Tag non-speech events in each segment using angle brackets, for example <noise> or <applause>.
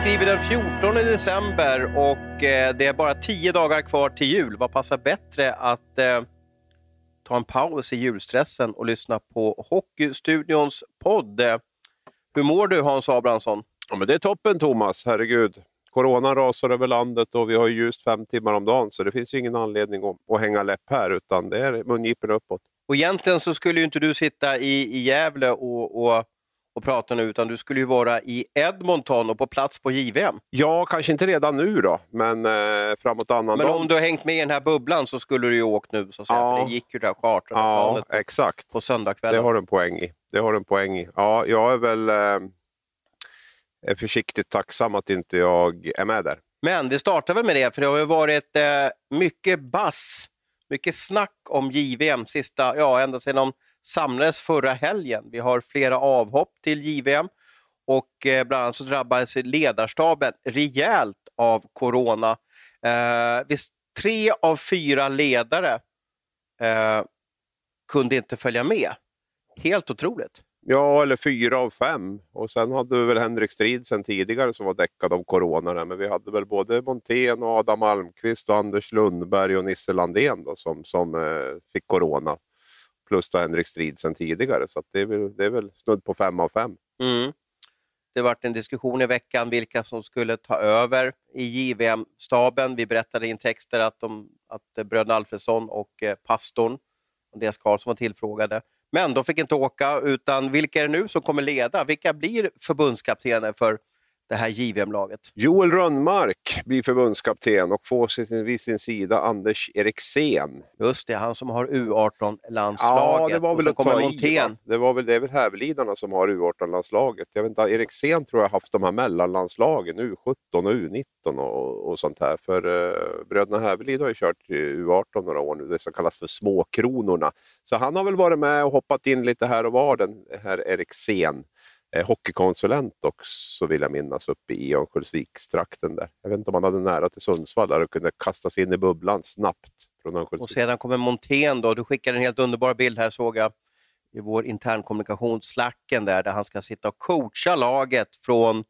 skriver den 14 december och eh, det är bara tio dagar kvar till jul. Vad passar bättre att eh, ta en paus i julstressen och lyssna på Hockeystudions podd? Hur mår du Hans Abrahamsson? Ja, men det är toppen Thomas, herregud. Coronan rasar över landet och vi har ljust fem timmar om dagen så det finns ingen anledning att, att hänga läpp här utan det är mungiporna uppåt. Och egentligen så skulle ju inte du sitta i, i Gävle och, och och prata nu, utan du skulle ju vara i Edmonton och på plats på JVM. Ja, kanske inte redan nu då, men eh, framåt annan Men dag. om du har hängt med i den här bubblan så skulle du ju åkt nu, så att säga. Ja. För det gick ju det här chartrade Ja, exakt. på Det söndagskvällen. har du en poäng i. Det har du en poäng i. Ja, jag är väl eh, är försiktigt tacksam att inte jag är med där. Men vi startar väl med det, för det har ju varit eh, mycket bass, mycket snack om JVM sista, ja, ända sedan samlades förra helgen. Vi har flera avhopp till JVM och eh, bland annat så drabbades ledarstaben rejält av corona. Eh, visst, tre av fyra ledare eh, kunde inte följa med. Helt otroligt. Ja, eller fyra av fem. Och sen hade vi väl Henrik Strid sen tidigare som var däckad av corona. där. Men vi hade väl både Montén och Adam Almqvist och Anders Lundberg och Nisse Landén då, som, som eh, fick corona. Plus då Henrik Strid sen tidigare. Så att det, är väl, det är väl snudd på fem av fem. Mm. Det varit en diskussion i veckan vilka som skulle ta över i JVM-staben. Vi berättade i en texter att, de, att eh, bröderna Alfredsson och eh, pastorn Andreas Karlsson var tillfrågade. Men de fick inte åka, utan vilka är det nu som kommer leda? Vilka blir förbundskaptener för det här JVM-laget? Joel Rönnmark blir förbundskapten och får vid sin sida Anders Eriksen. Just det, han som har U18-landslaget. Ja, det var väl att ta i, Montén. Det, var väl, det är väl Hävelidarna som har U18-landslaget. Jag vet inte, Eriksen tror jag haft de här mellanlandslagen, U17 och U19 och, och sånt här. För uh, bröderna Hävelid har ju kört i U18 några år nu, det som kallas för småkronorna. Så han har väl varit med och hoppat in lite här och var, den här Eriksen. Eh, hockeykonsulent också vill jag minnas uppe i Örnsköldsvikstrakten där. Jag vet inte om han hade nära till Sundsvall där och kunde kasta sig in i bubblan snabbt. Från Och sedan kommer Montén då. Du skickade en helt underbar bild här såg jag i vår internkommunikationsslacken där, där han ska sitta och coacha laget från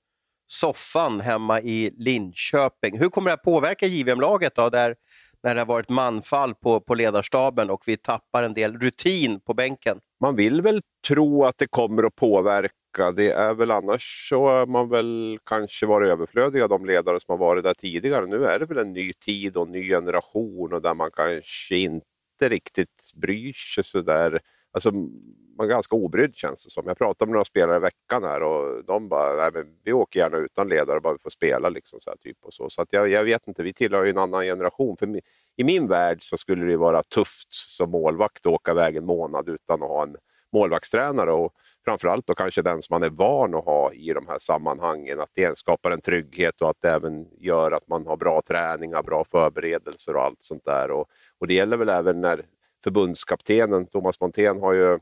soffan hemma i Linköping. Hur kommer det att påverka JVM-laget då, där, när det har varit manfall på, på ledarstaben och vi tappar en del rutin på bänken? Man vill väl tro att det kommer att påverka. Det är väl annars så har man väl kanske varit överflödiga de ledare som har varit där tidigare. Nu är det väl en ny tid och en ny generation och där man kanske inte riktigt bryr sig så där. Alltså, man är ganska obrydd känns det som. Jag pratade med några spelare i veckan här och de bara, nej men vi åker gärna utan ledare bara vi får spela. Liksom, så här, typ, och så så att jag, jag vet inte, vi tillhör ju en annan generation. För mi- I min värld så skulle det ju vara tufft som målvakt att åka iväg en månad utan att ha en målvaktstränare. Och framförallt då kanske den som man är van att ha i de här sammanhangen. Att det skapar en trygghet och att det även gör att man har bra träningar, bra förberedelser och allt sånt där. Och, och det gäller väl även när förbundskaptenen Thomas Montén har ju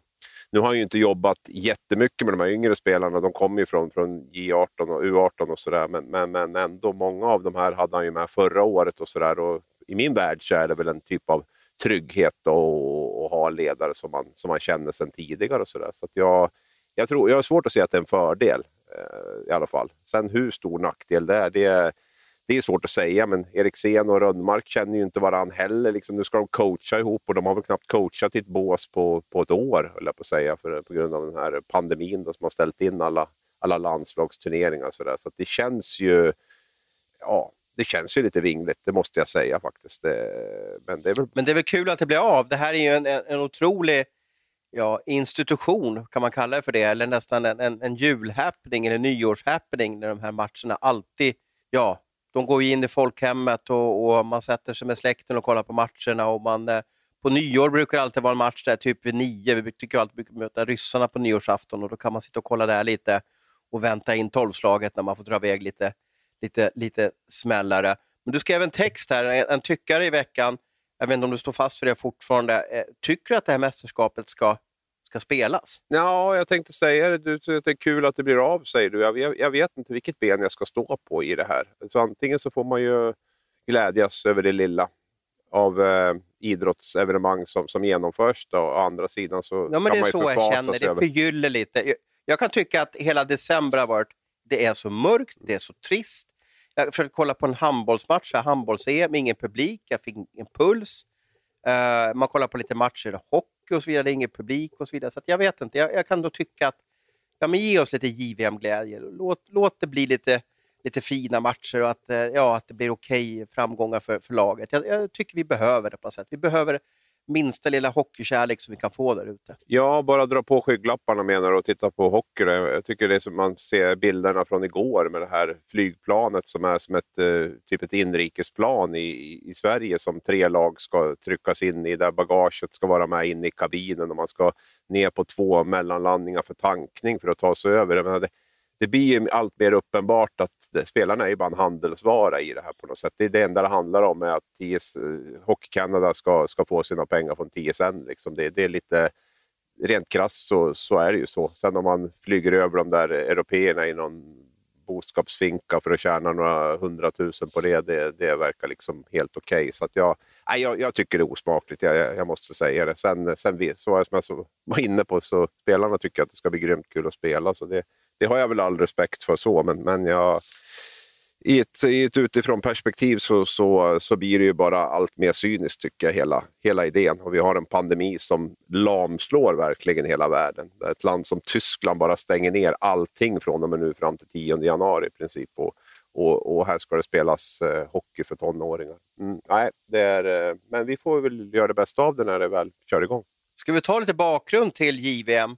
nu har han ju inte jobbat jättemycket med de här yngre spelarna. De kommer ju från, från J18 och U18 och sådär. Men, men, men ändå, många av de här hade han ju med förra året och sådär. I min värld så är det väl en typ av trygghet att ha ledare som man, som man känner sedan tidigare. och Så, där. så att jag, jag, tror, jag har svårt att se att det är en fördel eh, i alla fall. Sen hur stor nackdel det är, det är, det är svårt att säga. Men Eriksen och Rönnmark känner ju inte varann heller. Liksom, nu ska de coacha ihop och de har väl knappt coachat i ett bås på, på ett år, höll jag på att säga, för, på grund av den här pandemin då, som har ställt in alla, alla landslagsturneringar. Och så där. så att det känns ju ja, det känns ju lite vingligt, det måste jag säga faktiskt. Det, men det är väl Men det är väl kul att det blir av. Det här är ju en, en, en otrolig ja, institution, kan man kalla det för det, eller nästan en, en, en julhappening eller nyårshappening när de här matcherna alltid, ja, de går ju in i folkhemmet och, och man sätter sig med släkten och kollar på matcherna och man eh, på nyår brukar det alltid vara en match där typ vid nio, vi tycker alltid brukar möta ryssarna på nyårsafton och då kan man sitta och kolla där lite och vänta in tolvslaget när man får dra iväg lite, lite, lite smällare. Men du skrev en text här, en, tyckare i veckan, jag vet inte om du står fast för det fortfarande, eh, tycker du att det här mästerskapet ska, ska spelas? Ja, jag tänkte säga det. Du tycker att det är kul att det blir av, säger du. Jag, jag, jag vet inte vilket ben jag ska stå på i det här. Så antingen så får man ju glädjas över det lilla av eh, idrottsevenemang som, som genomförs. Då. Å andra sidan så Ja, men kan det man ju så jag känner, det över... förgyller lite. Jag, jag kan tycka att hela december har varit det är så mörkt, det är så trist. Jag försökte kolla på en handbollsmatch, handbolls-EM, ingen publik, jag fick ingen puls. Uh, man kollar på lite matcher, hockey och så vidare, det är ingen publik och så vidare. Så jag vet inte, jag, jag, kan då tycka att ja, men ge oss lite JVM-glädje. Låt, låt det bli lite, lite fina matcher och att, eh, ja, att det blir okej okay framgångar för, för laget. Jag, jag, tycker vi behöver det på något sätt. Vi behöver minsta lilla hockeykärlek som vi kan få där ute. Ja, bara dra på skygglapparna menar du och titta på hockey. Jag tycker det är som man ser bilderna från igår med det här flygplanet som är som ett, eh, typ ett inrikesplan i, i Sverige som tre lag ska tryckas in i, där bagaget ska vara med in i kabinen och man ska ner på två mellanlandningar för tankning för att ta sig över. Det, det blir ju allt mer uppenbart att spelarna är ju bara en handelsvara i det här på något sätt. Det är det enda det handlar om är att TS, eh, Hockey Canada ska, ska få sina pengar från TSN. Liksom. Det, det är lite, rent krasst så, så är det ju så. Sen om man flyger över de där européerna i någon boskapsfinka för att tjäna några hundratusen på det, det, det verkar liksom helt okej. Okay. Så jag, nej, jag, jag, tycker det är osmakligt, jag, jag måste säga det. Sen, sen så som jag var inne på, så spelarna tycker att det ska bli grymt kul att spela. Så det, det har jag väl all respekt för så, men, men jag, i ett, i ett utifrån perspektiv så, så, så blir det ju bara allt mer cyniskt tycker jag, hela, hela idén. Och vi har en pandemi som lamslår verkligen hela världen. Ett land som Tyskland bara stänger ner allting från och med nu fram till 10 januari i princip. Och, och, och här ska det spelas eh, hockey för tonåringar. Mm, nej, det är, eh, men vi får väl göra det bästa av det när det väl kör igång. Ska vi ta lite bakgrund till JVM?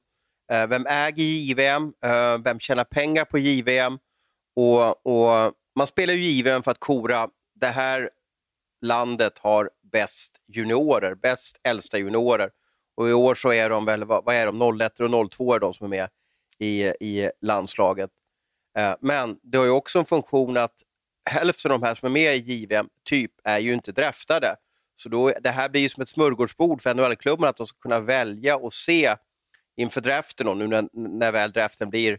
Eh, vem äger JVM? Eh, vem tjänar pengar på JVM? Och, och, man spelar ju JVM för att kora det här landet har bäst juniorer, bäst äldsta juniorer. Och i år så är de väl, vad är de, 01 och 02 är de som är med i, i landslaget. Eh, men det har ju också en funktion att hälften av de här som är med i JVM typ är ju inte draftade. Så då, det här blir ju som ett smörgåsbord för NHL-klubben att de ska kunna välja och se inför draften, och nu när, när väl draften blir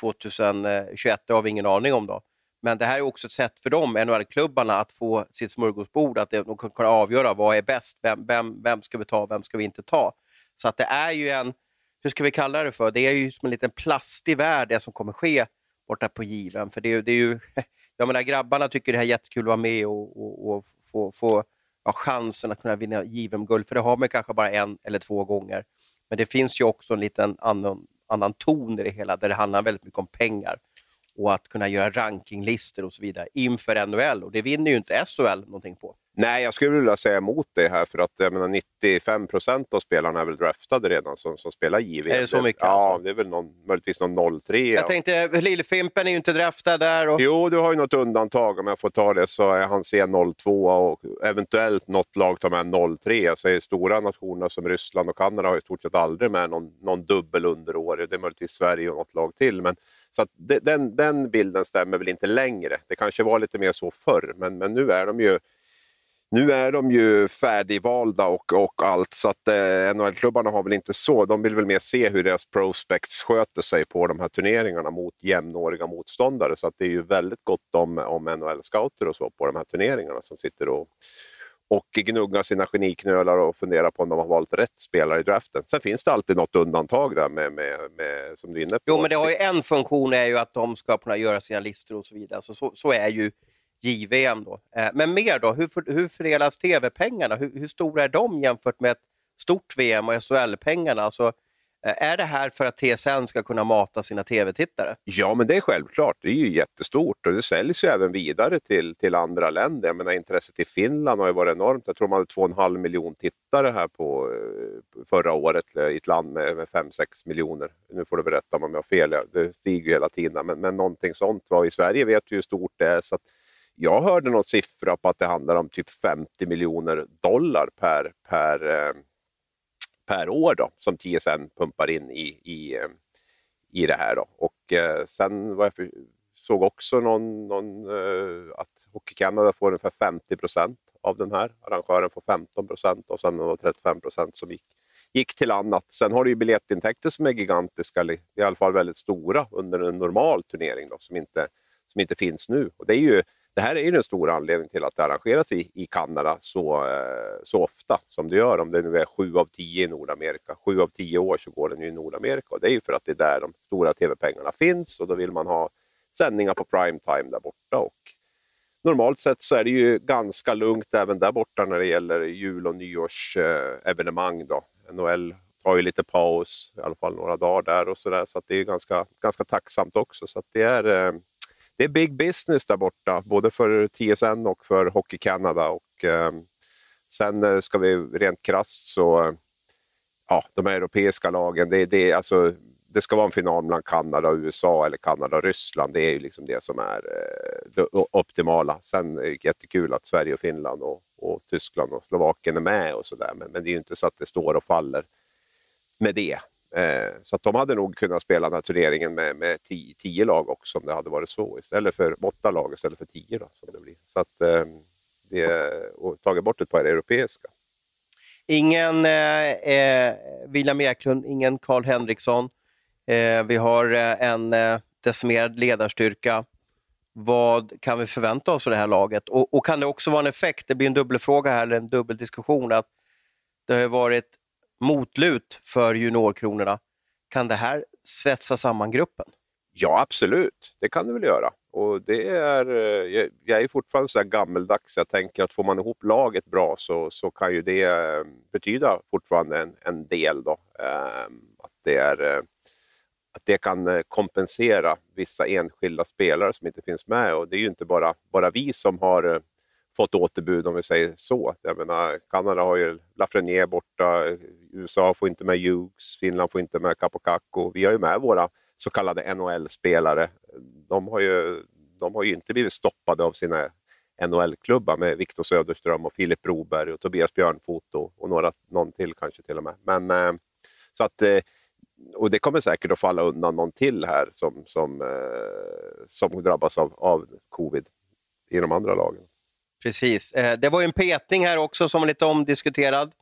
2021, det har vi ingen aning om då. Men det här är också ett sätt för dem, NHL-klubbarna, att få sitt smörgåsbord, att de kan kunna avgöra vad är bäst, vem, vem, vem ska vi ta, vem ska vi inte ta. Så att det är ju en, hur ska vi kalla det för, det är ju som en liten plastig värld det som kommer ske borta på given. För det är, det är ju, <laughs> jag menar grabbarna tycker det här är jättekul att vara med och, och, och få, få ja, chansen att kunna vinna JVM-guld, för det har man kanske bara en eller två gånger. Men det finns ju också en liten annan, annan ton i det hela, där det handlar väldigt mycket om pengar och att kunna göra rankinglistor och så vidare inför NHL. Och det vinner ju inte SHL någonting på. Nej, jag skulle vilja säga emot det här, för att jag menar, 95 procent av spelarna är väl draftade redan som, som spelar JVM. Är det så mycket? Ja, alltså? det är väl någon, möjligtvis någon 03. Jag tänkte, Lillfimpen är ju inte draftad där. Och... Jo, du har ju något undantag. Om jag får ta det så är han C02 och eventuellt något lag tar med 03. Jag säger stora nationer som Ryssland och Kanada har i stort sett aldrig med någon, någon dubbel underårig. Det är möjligtvis Sverige och något lag till. Men, så att den, den bilden stämmer väl inte längre. Det kanske var lite mer så förr, men, men nu är de ju nu är de ju färdigvalda och, och allt, så att eh, NHL-klubbarna har väl inte så. De vill väl mer se hur deras prospects sköter sig på de här turneringarna mot jämnåriga motståndare. Så att det är ju väldigt gott om, om NHL-scouter och så på de här turneringarna som sitter och, och gnugga sina geniknölar och fundera på om de har valt rätt spelare i draften. Sen finns det alltid något undantag där med, med, med som du är inne på. Jo, men det har ju en funktion är ju att de ska kunna göra sina listor och så vidare. Så, så, så är ju JVM. Då. Eh, men mer då, hur, hur fördelas tv-pengarna? Hur, hur stora är de jämfört med ett stort VM och SHL-pengarna? Alltså, Eh, är det här för att TSN ska kunna mata sina tv-tittare? Ja, men det är självklart. Det är ju jättestort och det säljs ju även vidare till, till andra länder. Jag menar, intresset i Finland har ju varit enormt. Jag tror man hade 2,5 miljon tittare här på eh, förra året eh, i ett land med, med 5-6 miljoner. Nu får du berätta om jag har fel, det stiger ju hela tiden. Men, men någonting sånt var i Sverige vet vi hur stort det är. Så att, jag hörde någon siffra på att det handlar om typ 50 miljoner dollar per, per, eh, per år då, som TSN pumpar in i, i, i det här. Då. Och eh, sen var jag för, såg också någon, någon eh, att Hockey Canada får ungefär 50 procent av den här. Arrangören får 15 procent och sen var 35 procent som gick, gick till annat. Sen har du ju biljettintäkter som är gigantiska, i alla fall väldigt stora under en normal turnering då, som, inte, som inte finns nu. Och det är ju det här är ju den stora anledningen till att det arrangeras i, i Kanada så, eh, så ofta som det gör. Om det nu är sju av tio i Nordamerika. Sju av tio år så går den ju i Nordamerika och det är ju för att det är där de stora tv-pengarna finns och då vill man ha sändningar på primetime där borta. Och normalt sett så är det ju ganska lugnt även där borta när det gäller jul och nyårsevenemang. Eh, NHL tar ju lite paus, i alla fall några dagar där och sådär, så, så det är ganska, ganska tacksamt också. Så det är, eh, det är big business där borta, både för TSN och för Hockey Canada. Och, eh, sen eh, ska vi rent krasst så, eh, ja, de europeiska lagen, det, det, alltså, det ska vara en final mellan Kanada och USA eller Kanada och Ryssland. Det är ju liksom det som är eh, det optimala. Sen är det jättekul att Sverige och Finland och, och Tyskland och Slovakien är med och sådär. Men, men det är ju inte så att det står och faller med det. Eh, så att de hade nog kunnat spela den här turneringen med, med tio, tio, lag också om det hade varit så. Istället för åtta lag istället för tio. Då, som det blir. Så att, eh, det, och tagit bort ett par europeiska. Ingen eh, eh William Eklund, ingen Karl Henriksson. Eh, vi har eh, en eh, decimerad ledarstyrka. Vad kan vi förvänta oss av det här laget? Och, och, kan det också vara en effekt, det blir en dubbelfråga här, eller en dubbeldiskussion, att det har varit motlut för juniorkronorna. Kan det här svetsa samman gruppen? Ja, absolut. Det kan det väl göra. Och det är, eh, jag är fortfarande så gammeldags. Jag tänker att får man ihop laget bra så, så kan ju det eh, betyda fortfarande en, en del. Då. Ehm, att, det är, eh, att det kan kompensera vissa enskilda spelare som inte finns med. Och Det är ju inte bara, bara vi som har fått återbud om vi säger så. Jag menar, Kanada har ju Lafreniere borta, USA får inte med Hughes, Finland får inte med Capocacco. Vi har ju med våra så kallade NHL-spelare. De har ju, de har ju inte blivit stoppade av sina NHL-klubbar med Viktor Söderström och Filip Broberg och Tobias Björnfot och, och några, någon till kanske till och med. Men, eh, så att, eh, och det kommer säkert att falla undan någon till här som, som, eh, som drabbas av, av covid i de andra lagen. Precis. Eh, det var ju en petning här också som var lite omdiskuterad.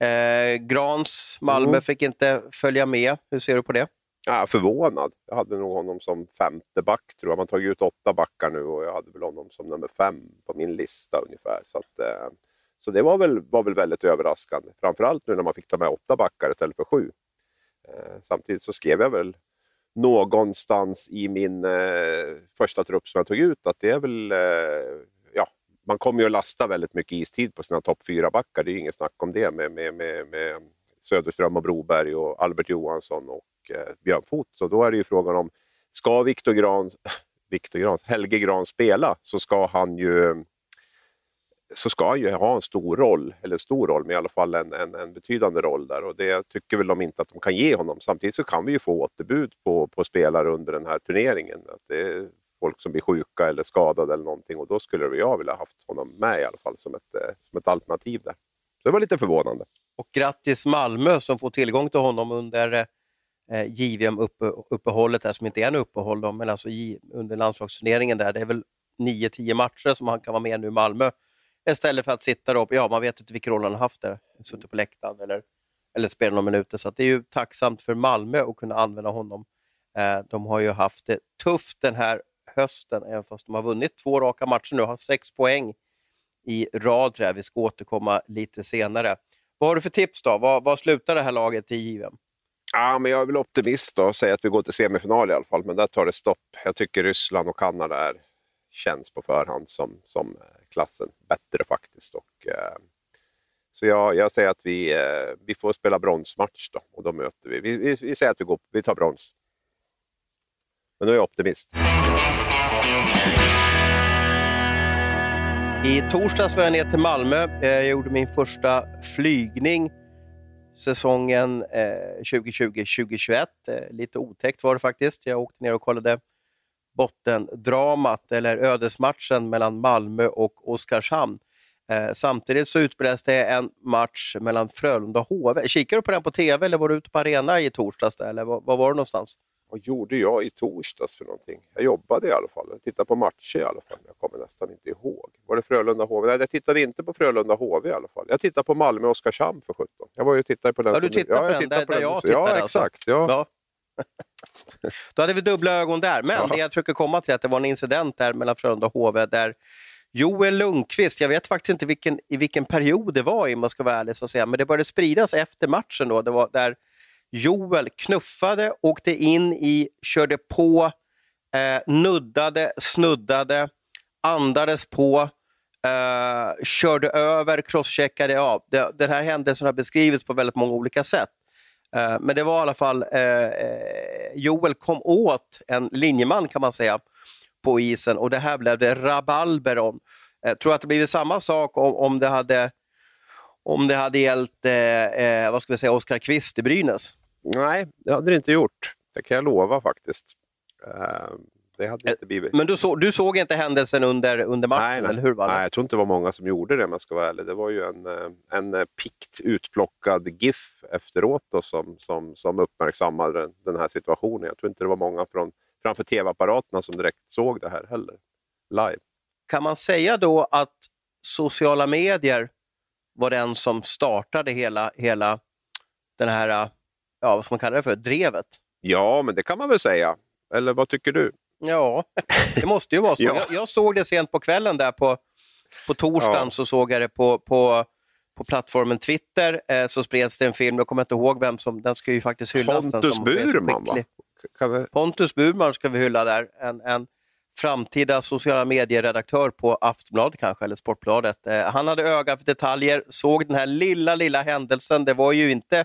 Eh, Grans Malmö mm. fick inte följa med. Hur ser du på det? Ja, förvånad. Jag hade nog honom som femte back, tror jag. Man tagit ut åtta backar nu och jag hade väl honom som nummer fem på min lista ungefär. Så, att, eh, så det var väl, var väl väldigt överraskande. Framförallt nu när man fick ta med åtta backar istället för sju. Eh, samtidigt så skrev jag väl någonstans i min första trupp som jag tog ut att det är väl man kommer ju att lasta väldigt mycket istid på sina topp fyra backar. Det är inget snack om det med, med, med, med Söderström och Broberg och Albert Johansson och eh, Björn Fot. Så då är det ju frågan om, ska Viktor Gran, <laughs> Viktor Gran, Helge Gran spela så ska han ju så ska han ju ha en stor roll, eller en stor roll, men i alla fall en, en, en, betydande roll där. Och det tycker väl de inte att de kan ge honom. Samtidigt så kan vi ju få återbud på, på spelare under den här turneringen. Att det folk som blir sjuka eller skadade eller någonting och då skulle jag vilja haft honom med i alla fall som ett, eh, som ett alternativ där. Så det var lite förvånande. Och grattis Malmö som får tillgång till honom under eh, JVM-uppehållet, som inte är en uppehåll, då, men alltså under landslagsturneringen där. Det är väl 9-10 matcher som han kan vara med nu i Malmö istället för att sitta då, ja man vet inte vilken roll han har haft där, suttit på läktaren eller, eller spelat några minuter. Så det är ju tacksamt för Malmö att kunna använda honom. Eh, de har ju haft det tufft den här hösten, även fast de har vunnit två raka matcher nu och har sex poäng i rad. Tror jag. Vi ska återkomma lite senare. Vad har du för tips då? Vad, vad slutar det här laget i JVM? Ja, men jag är väl optimist och säger att vi går till semifinal i alla fall, men där tar det stopp. Jag tycker Ryssland och Kanada är, känns på förhand som, som eh, klassen bättre faktiskt. Och, eh, så jag, jag, säger att vi, eh, vi får spela bronsmatch då, och då möter vi. Vi, vi, vi säger att vi, går, vi tar brons. Men nu är jag optimist. I torsdags var jag ner till Malmö. Eh, jag gjorde min första flygning säsongen eh, 2020-2021. Eh, lite otäckt var det faktiskt. Jag åkte ner och kollade bottendramat, eller ödesmatchen mellan Malmö och Oskarshamn. Samtidigt så utspelades det en match mellan Frölunda och HV. Kikade du på den på TV eller var du ute på arena i torsdags? Eller var, var var du någonstans? Vad gjorde jag i torsdags för någonting? Jag jobbade i alla fall. Jag tittade på matcher i alla fall. Jag kommer nästan inte ihåg. Var det Frölunda HV? Nej, jag tittade inte på Frölunda HV i alla fall. Jag tittade på Malmö Oskarshamn för 17. Jag var ju tittade på den. Ja, du tittade på ja, den där, på där jag tittade? Ja, alltså. exakt. Ja. ja. Då hade vi dubbla ögon där. Men ja. det jag försöker komma till är att det var en incident där mellan Frölunda och HV där Joel Lundqvist, jag vet faktiskt inte vilken, i vilken period det var om man ska vara ärlig, så att säga, men det började spridas efter matchen. Då, det var där Joel knuffade, åkte in i, körde på eh, nuddade, snuddade, andades på, eh, körde över, crosscheckade. Ja, det, den här händelsen har beskrivits på väldigt många olika sätt. Eh, men det var i alla fall, eh, eh Joel kom åt en linjeman kan man säga på isen och det här blev det rabalber om. Jag tror att det blivit samma sak om, om det hade om det hade gällt eh, eh vad ska vi säga, Oskar Kvist i Brynäs. Nej, det hade det inte gjort. Det kan jag lova faktiskt. Uh, det hade inte blivit. Men du, så, du såg inte händelsen under, under matchen, nej, nej. eller hur? Var Nej, jag tror inte det var många som gjorde det om jag ska vara ärlig. Det var ju en, en pikt utplockad GIF efteråt då, som, som, som uppmärksammade den här situationen. Jag tror inte det var många från, framför tv-apparaterna som direkt såg det här heller, live. Kan man säga då att sociala medier var den som startade hela, hela den här, ja, vad ska man kalla det för, drevet? Ja, men det kan man väl säga. Eller vad tycker du? Ja, <laughs> det måste ju vara så. ja. jag, jag, såg det sent på kvällen där på, på torsdagen ja. så såg jag det på, på, på plattformen Twitter. Eh, så spreds det en film, jag kommer inte ihåg vem som, den ska ju faktiskt hyllas. Pontus Burman va? Vi... Pontus Burman ska vi hylla där. En, en framtida sociala medieredaktör på Aftonbladet kanske, eller Sportbladet. Eh, han hade öga för detaljer, såg den här lilla, lilla händelsen. Det var ju inte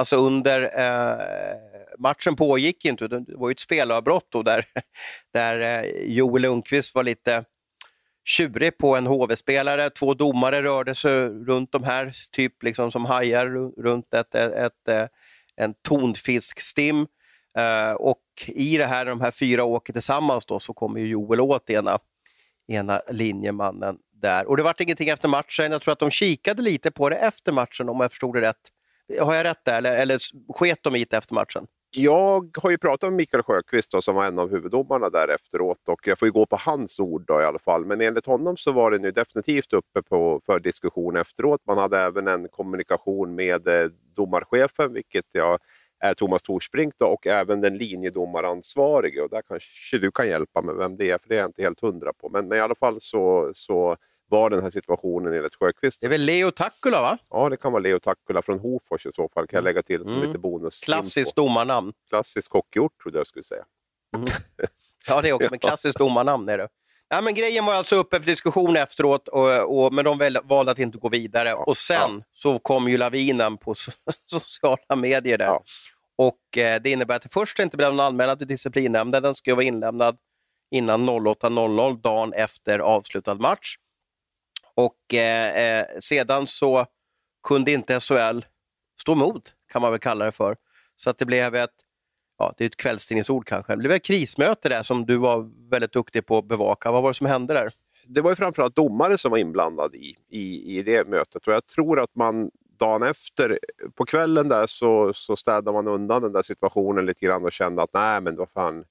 Alltså under eh, matchen pågick inte, det var ju ett spelavbrott då där, <laughs> där eh, Joel Lundqvist var lite tjurig på en HV-spelare. Två domare rörde sig runt de här, typ liksom som hajar runt ett, ett, ett, eh, en tonfiskstim. Eh, och i det här, de här fyra åker tillsammans då, så kommer ju Joel åt ena, ena linjemannen där. Och det vart ingenting efter matchen. Jag tror att de kikade lite på det efter matchen om jag förstod det rätt. Har jag rätt där eller, eller sket de i det efter matchen? Jag har ju pratat med Mikael Sjöqvist då, som var en av huvuddomarna där efteråt och jag får ju gå på hans ord då, i alla fall. Men enligt honom så var det nu definitivt uppe på, för diskussion efteråt. Man hade även en kommunikation med eh, domarchefen, vilket jag är Thomas Torsbrink då, och även den linjedomaransvarige. Och där kanske du kan hjälpa med vem det är, för det är jag inte helt hundra på. Men, men i alla fall så, så var den här situationen enligt Sjöqvist. Det är väl Leo Takkula va? Ja, det kan vara Leo Takkula från Hofors i så fall. Kan jag lägga till som mm. lite bonus. Klassiskt domarnamn. Klassiskt hockeyort trodde jag skulle säga. Mm. <laughs> Ja, det är också, <laughs> men klassiskt domarnamn är det. Ja, men grejen var alltså uppe för diskussion efteråt, och, och, men de valde att inte gå vidare. Ja. Och sen ja. så kom ju lavinen på <laughs> sociala medier där. Ja. Och eh, Det innebär att det först inte blev någon anmälan till disciplinnämnden. Den ska vara inlämnad innan 08.00 dagen efter avslutad match. Och eh, eh, sedan så kunde inte SHL stå emot, kan man väl kalla det för. Så att det blev ett, ja det är ett kvällstidningsord kanske, det blev ett krismöte där som du var väldigt duktig på att bevaka. Vad var det som hände där? Det var ju framförallt domare som var inblandade i, i, i det mötet och jag tror att man dagen efter, på kvällen där så, så städade man undan den där situationen lite grann och kände att nej men vad fan,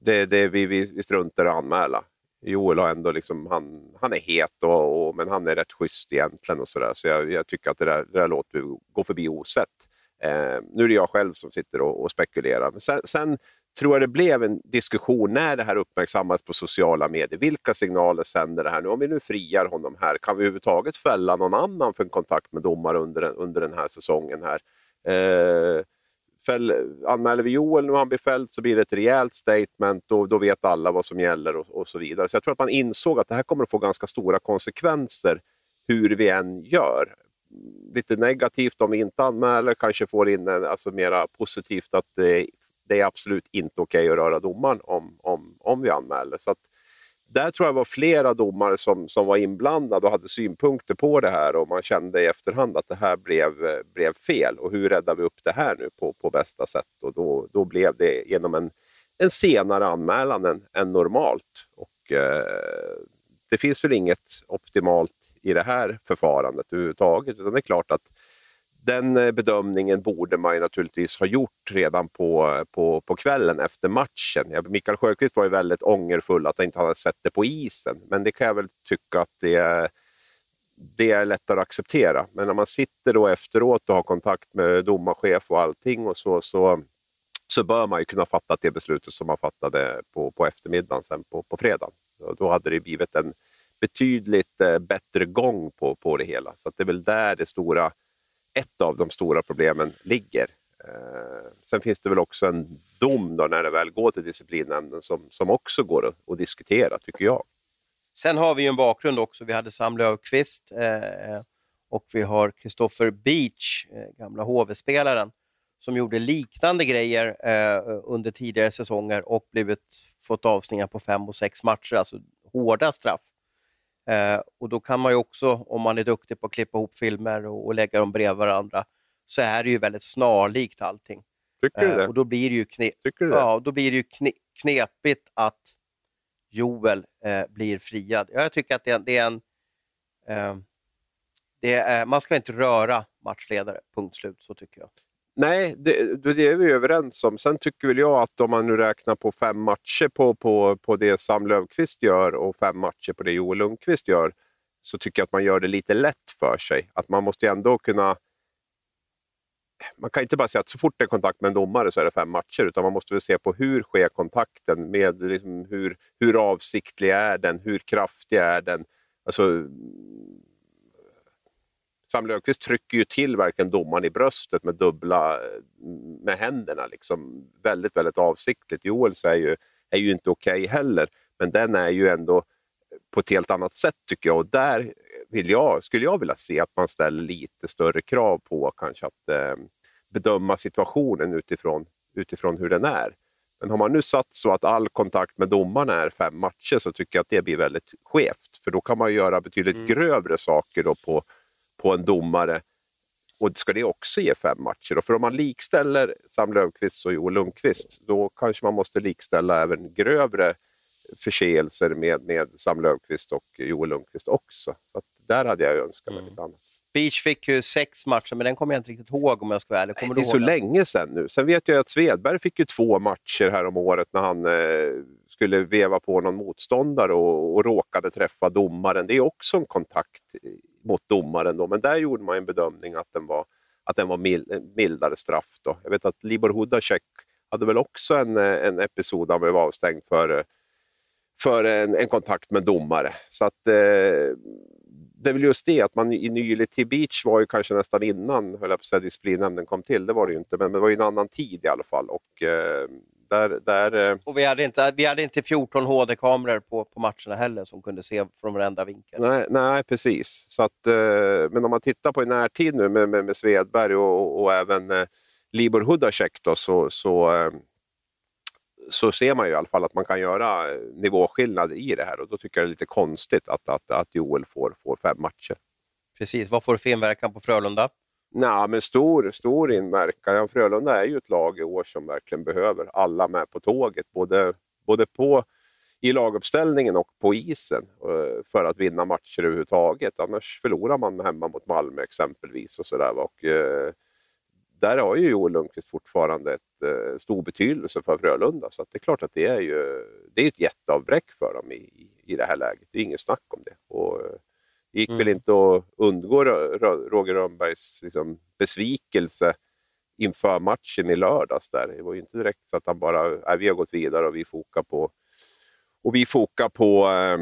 det, det, vi, vi, vi struntar i att anmäla. Joel har ändå liksom, han, han är het och, och, men han är rätt schysst egentligen och sådär. Så jag, jag, tycker att det där, det där låter vi gå förbi osett. Eh, nu är det jag själv som sitter och, och spekulerar. Men sen, sen, tror jag det blev en diskussion när det här uppmärksammades på sociala medier. Vilka signaler sänder det här nu? Om vi nu friar honom här, kan vi överhuvudtaget fälla någon annan för en kontakt med domare under, under den här säsongen? här? Eh, fäll, anmäler vi Joel nu han blir fälld så blir det ett rejält statement och då vet alla vad som gäller och, och, så vidare. Så jag tror att man insåg att det här kommer att få ganska stora konsekvenser hur vi än gör. Lite negativt om vi inte anmäler, kanske får in en, alltså mera positivt att det, det är absolut inte okej okay att röra domaren om, om, om vi anmäler. Så att, där tror jag var flera domare som, som var inblandade och hade synpunkter på det här och man kände i efterhand att det här blev, eh, blev fel. Och hur räddar vi upp det här nu på, på bästa sätt? Och då, då blev det genom en, en senare anmälan än, än normalt. Och, eh, det finns väl inget optimalt i det här förfarandet överhuvudtaget. Utan det är klart att den eh, bedömningen borde man ju naturligtvis ha gjort redan på, på, på kvällen efter matchen. Ja, Mikael Sjöqvist var ju väldigt ångerfull att han inte hade sett det på isen, men det kan jag väl tycka att det är, det är lättare att acceptera. Men när man sitter då efteråt och har kontakt med domarchef och allting och så, så, så bör man ju kunna fatta det beslutet som man fattade på, på eftermiddagen sen på, på fredagen. Då hade det blivit en betydligt eh, bättre gång på, på det hela. Så det är väl där det stora ett av de stora problemen ligger. Eh, sen finns det väl också en dom då när det väl går till disciplinnämnden som, som också går att, att diskutera, tycker jag. Sen har vi ju en bakgrund också. Vi hade Sam Löfqvist eh, och vi har Christopher Beach, eh, gamla HV-spelaren, som gjorde liknande grejer eh, under tidigare säsonger och blivit, fått avsningar på fem och sex matcher, alltså hårda straff. Eh, och Då kan man ju också, om man är duktig på att klippa ihop filmer och, och lägga dem bredvid varandra, så är det ju väldigt snarlikt allting. Tycker du det? Eh, och då blir det ju, kne Tycker du det? ja, då blir det ju kne knepigt att Joel eh, blir friad. Jag tycker att det, det är en... Eh, det är, man ska inte röra matchledare, punkt slut. Så tycker jag. Nej, det, det är vi överens om. Sen tycker väl jag att om man nu räknar på fem matcher på, på, på det Sam Löfqvist gör och fem matcher på det Joel Lundqvist gör, så tycker jag att man gör det lite lätt för sig. Att man måste ändå kunna... Man kan inte bara säga att så fort det är kontakt med en domare så är det fem matcher, utan man måste väl se på hur sker kontakten, med liksom hur, hur avsiktlig är den, hur kraftig är den? Alltså, Sam Löfqvist trycker ju till verkligen domaren i bröstet med dubbla med händerna. Liksom. Väldigt, väldigt avsiktligt. Joels är ju, är ju inte okej okay heller, men den är ju ändå på ett helt annat sätt tycker jag. Och där vill jag, skulle jag vilja se att man ställer lite större krav på kanske att eh, bedöma situationen utifrån, utifrån hur den är. Men har man nu satt så att all kontakt med domarna är fem matcher så tycker jag att det blir väldigt skevt. För då kan man göra betydligt mm. grövre saker då på på en domare. Och ska det också ge fem matcher? Då? För om man likställer Sam Löfqvist och Joel Lundqvist, då kanske man måste likställa även grövre förseelser med, med Sam Löfqvist och Joel Lundqvist också. Så där hade jag önskat mig mm. lite annat. Beach fick ju sex matcher, men den kommer jag inte riktigt ihåg om jag ska vara ärlig. Kommer det är så den? länge sedan nu. Sen vet jag att Svedberg fick ju två matcher här om året när han eh, skulle veva på någon motståndare och, och råkade träffa domaren. Det är också en kontakt mot domaren. Då. Men där gjorde man en bedömning att den var, att den var mild, eh, mildare straff. Då. Jag vet att Libor Hudacek hade väl också en, eh, en episod där han blev avstängd för, eh, för en, en kontakt med domare. Så att, eh, det är väl just det att man i Nylity Beach var ju kanske nästan innan höll jag på att säga, disciplinnämnden kom till, det var det ju inte, men det var ju en annan tid i alla fall. Och, eh, där, där, eh, och vi hade inte, vi hade inte 14 HD-kameror på, på matcherna heller som kunde se från varenda vinkel. Nej, nej precis. Så att, eh, men om man tittar på i närtid nu med, med, med Svedberg och, och även eh, Libor Hudacek då, så, så, så ser man ju i alla fall att man kan göra eh, nivåskillnad i det här och då tycker jag det är lite konstigt att, att, att Joel får, får fem matcher. Precis. Vad får det för inverkan på Frölunda? Nej, men stor, stor inverkan. Frölunda är ju ett lag i år som verkligen behöver alla med på tåget, både, både på, i laguppställningen och på isen eh, för att vinna matcher överhuvudtaget. Annars förlorar man hemma mot Malmö exempelvis. och, så där, och eh, Där har ju Joel Lundqvist fortfarande ett, eh, stor betydelse för Frölunda, så det är klart att det är, ju, det är ett jätteavbräck för dem i, i, i det här läget. Det är inget snack om det. Och, eh, det gick mm. väl inte att undgå Roger Rönnbergs liksom, besvikelse inför matchen i lördags. Där. Det var ju inte direkt så att han bara, vi har gått vidare och vi fokar på, och vi fokar på, eh,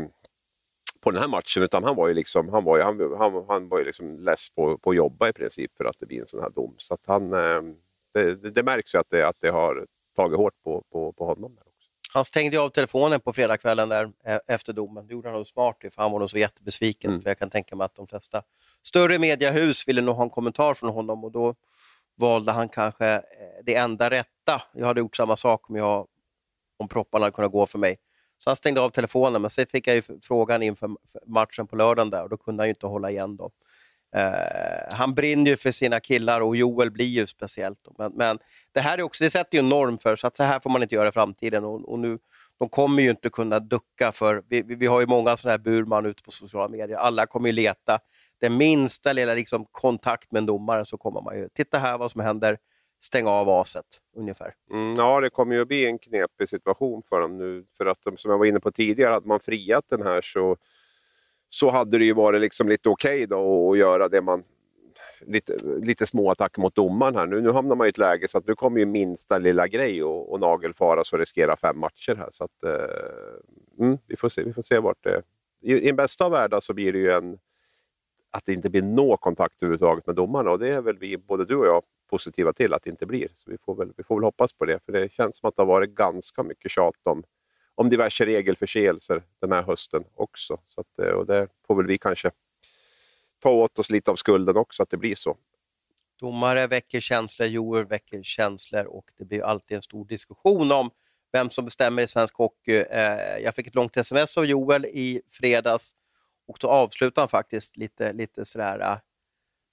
på den här matchen. Utan han var ju, liksom, han var ju, han, han, han var ju liksom less på, på att jobba i princip för att det blir en sån här dom. Så han, eh, det, det, det, märks ju att det, att det har tagit hårt på, på, på honom. Där. Han stängde av telefonen på fredagskvällen där eh, efter domen. Det gjorde han nog smart, för han var nog så jättebesviken. Mm. För jag kan tänka mig att de flesta större mediehus ville nog ha en kommentar från honom och då valde han kanske eh, det enda rätta. Jag hade gjort samma sak om, jag, om propparna hade kunnat gå för mig. Så han stängde av telefonen, men sen fick jag ju frågan inför matchen på lördagen där och då kunde han ju inte hålla igen. Då. Uh, han brinner ju för sina killar och Joel blir ju speciellt. Men, men, det här är också, det sätter ju en norm för så att så här får man inte göra i framtiden. Och, och nu, de kommer ju inte kunna ducka för, vi, vi har ju många sådana här Burman ute på sociala medier. Alla kommer ju leta. Den minsta lilla liksom, kontakt med en domare så kommer man ju, titta här vad som händer, stäng av aset ungefär. Mm, ja, det kommer ju att bli en knepig situation för dem nu. För att de, som jag var inne på tidigare, hade man friat den här så så hade det ju varit liksom lite okej okay att göra det man lite, lite små attacker mot domaren här. Nu, nu hamnar man i ett läge så att nu kommer ju minsta lilla grej och, och nagelfaras och riskera fem matcher här. Så att, eh, mm, vi, får se, vi får se vart det... I, I den bästa av världar så blir det ju en, att det inte blir någon kontakt överhuvudtaget med domarna och det är väl vi, både du och jag, positiva till att det inte blir. Så vi får väl, vi får väl hoppas på det, för det känns som att det har varit ganska mycket tjat om, om diverse regelförseelser den här hösten också. Så att, eh, och det får väl vi kanske ta åt oss lite av skulden också, att det blir så. Domare väcker känslor, Joel väcker känslor och det blir alltid en stor diskussion om vem som bestämmer i svensk hockey. Eh, jag fick ett långt sms av Joel i fredags och då avslutade han faktiskt lite, lite sådär, eh,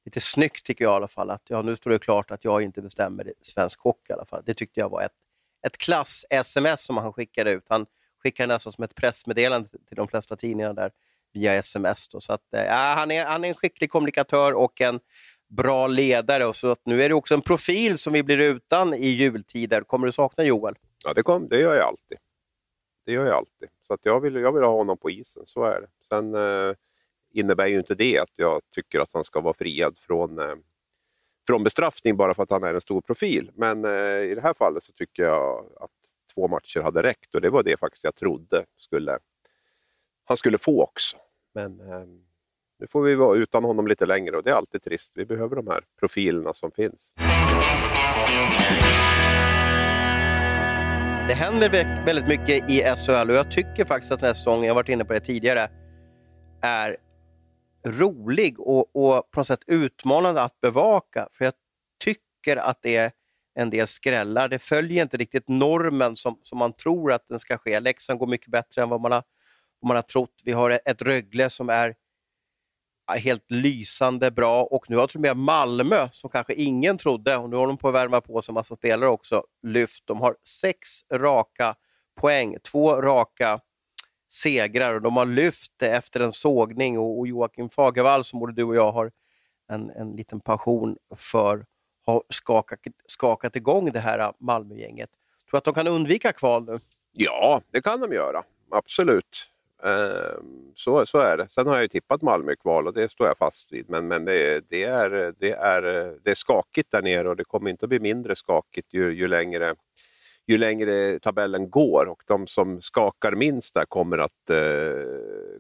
lite snyggt tycker jag i alla fall, att ja, nu står det klart att jag inte bestämmer i svensk hockey i alla fall. Det tyckte jag var ett, ett klass-sms som han skickade ut. Han skickade nästan som ett pressmeddelande till de flesta tidningarna där via sms. Då. Så att, eh, ja, han, är, han är en skicklig kommunikatör och en bra ledare. Och så att nu är det också en profil som vi blir utan i jultider. Kommer du sakna Joel? Ja, det, kom, det gör jag alltid. Det gör jag alltid. Så att jag, vill, jag vill ha honom på isen, så är det. Sen eh, innebär ju inte det att jag tycker att han ska vara friad från, eh, från bestraffning bara för att han är en stor profil. Men eh, i det här fallet så tycker jag att två matcher hade räckt och det var det faktiskt jag trodde skulle, han skulle få också. Men eh, nu får vi vara utan honom lite längre och det är alltid trist. Vi behöver de här profilerna som finns. Det händer väldigt mycket i SHL och jag tycker faktiskt att den här säsongen, jag har varit inne på det tidigare, är rolig och, och på något sätt utmanande att bevaka. För jag tycker att det är en del skrällar. Det följer inte riktigt normen som, som man tror att den ska ske. Leksand går mycket bättre än vad man har, och man har trott. Vi har ett Rögle som är helt lysande bra och nu har till och med Malmö, som kanske ingen trodde, och nu håller de på att värma på sig en massa spelare också, lyft. De har sex raka poäng, två raka segrar och de har lyft det efter en sågning och, Joakim Fagervall, som både du och jag har en, en liten passion för, har skakat, skakat igång det här Malmögänget. Tror du att de kan undvika kval nu? Ja, det kan de göra. Absolut. Ehm, så, så är det. Sen har jag ju tippat Malmö kval och det står jag fast vid. Men, men det, det, är, det, är, det är skakigt där nere och det kommer inte att bli mindre skakigt ju, ju, längre, ju längre tabellen går. Och de som skakar minst där kommer att, eh,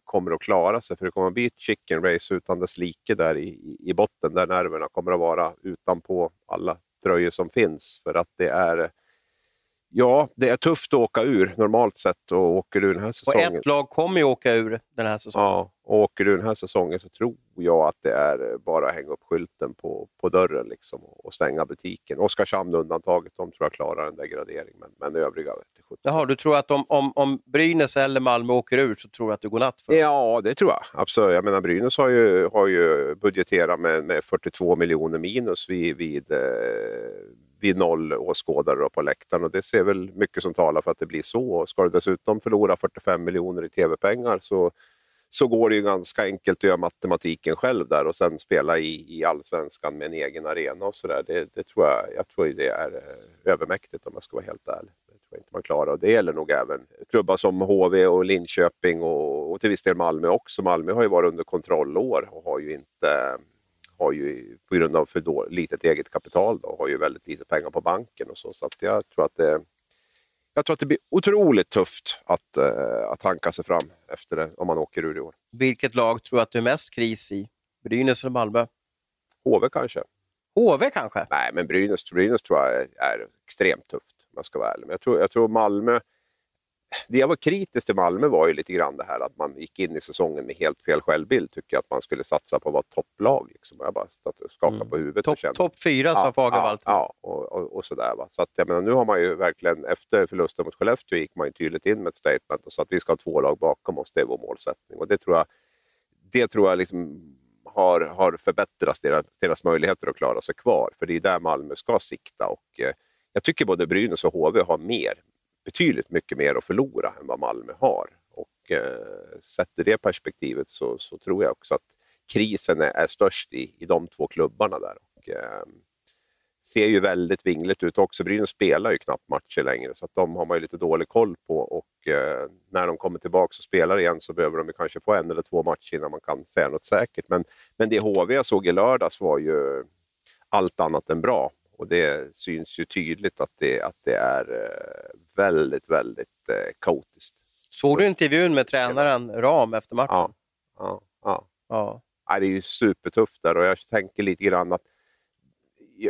kommer att klara sig. För det kommer att bli ett chicken race utan dess like där i, i botten. Där nerverna kommer att vara utanpå alla tröjor som finns. För att det är Ja, det är tufft att åka ur normalt sett och åker du den här säsongen. Och ett lag kommer ju åka ur den här säsongen. Ja, och åker du den här säsongen så tror jag att det är bara att hänga upp skylten på, på dörren liksom och stänga butiken. Oskarshamn undantaget, de tror jag klarar en degradering, men, men övriga vet Jaha, du tror att om, om, om Brynäs eller Malmö åker ur så tror du att du går natt för Ja, det tror jag. Absolut. Jag menar, Brynäs har ju, har ju budgeterat med, med 42 miljoner minus vid, vid eh, vid noll åskådare på läktaren och det ser väl mycket som talar för att det blir så. Och ska du dessutom förlora 45 miljoner i tv-pengar så, så går det ju ganska enkelt att göra matematiken själv där och sen spela i, i allsvenskan med en egen arena och sådär. Det, det, tror jag, jag tror det är eh, övermäktigt om jag ska vara helt ärlig. Det tror jag inte man klarar och det gäller nog även klubbar som HV och Linköping och, och till viss del Malmö också. Malmö har ju varit under kontrollår och har ju inte har ju på grund av för då, litet eget kapital då, har ju väldigt lite pengar på banken och så. Så att jag tror att det, jag tror att det blir otroligt tufft att, uh, att hanka sig fram efter det om man åker ur i år. Vilket lag tror du att det är mest kris i? Brynäs eller Malmö? HV kanske. HV kanske? Nej, men Brynäs, Brynäs tror jag är, är extremt tufft om jag ska vara ärlig. Men jag tror, jag tror Malmö det jag var kritisk till Malmö var ju lite grann det här att man gick in i säsongen med helt fel självbild. Tycker jag att man skulle satsa på att vara topplag. Liksom. Jag bara skakade mm. på huvudet. Topp top fyra sa Fagervall. Ja, ja, och, och, och, sådär. Va. Så att, jag menar, nu har man ju verkligen, efter förlusten mot Skellefteå gick man ju tydligt in med ett statement och sa att vi ska ha två lag bakom oss. Det är vår målsättning. Och det tror jag, det tror jag liksom har, har förbättrat deras, deras möjligheter att klara sig kvar. För det är där Malmö ska sikta. Och, eh, jag tycker både Brynäs och HV har mer betydligt mycket mer att förlora än vad Malmö har. Och eh, sett i det perspektivet så, så, tror jag också att krisen är, är störst i, i de två klubbarna där. Och, eh, ser ju väldigt vingligt ut också. Brynäs spelar ju knappt matcher längre så att de har man ju lite dålig koll på och eh, när de kommer tillbaka och spelar igen så behöver de kanske få en eller två matcher innan man kan säga något säkert. Men, men det HV jag såg i lördags var ju allt annat än bra och det syns ju tydligt att det, att det är eh, väldigt, väldigt eh, kaotiskt. Såg du intervjun med tränaren Ram efter matchen? Ja. ja, ja. ja. ja det är ju supertufft där och jag tänker lite grann att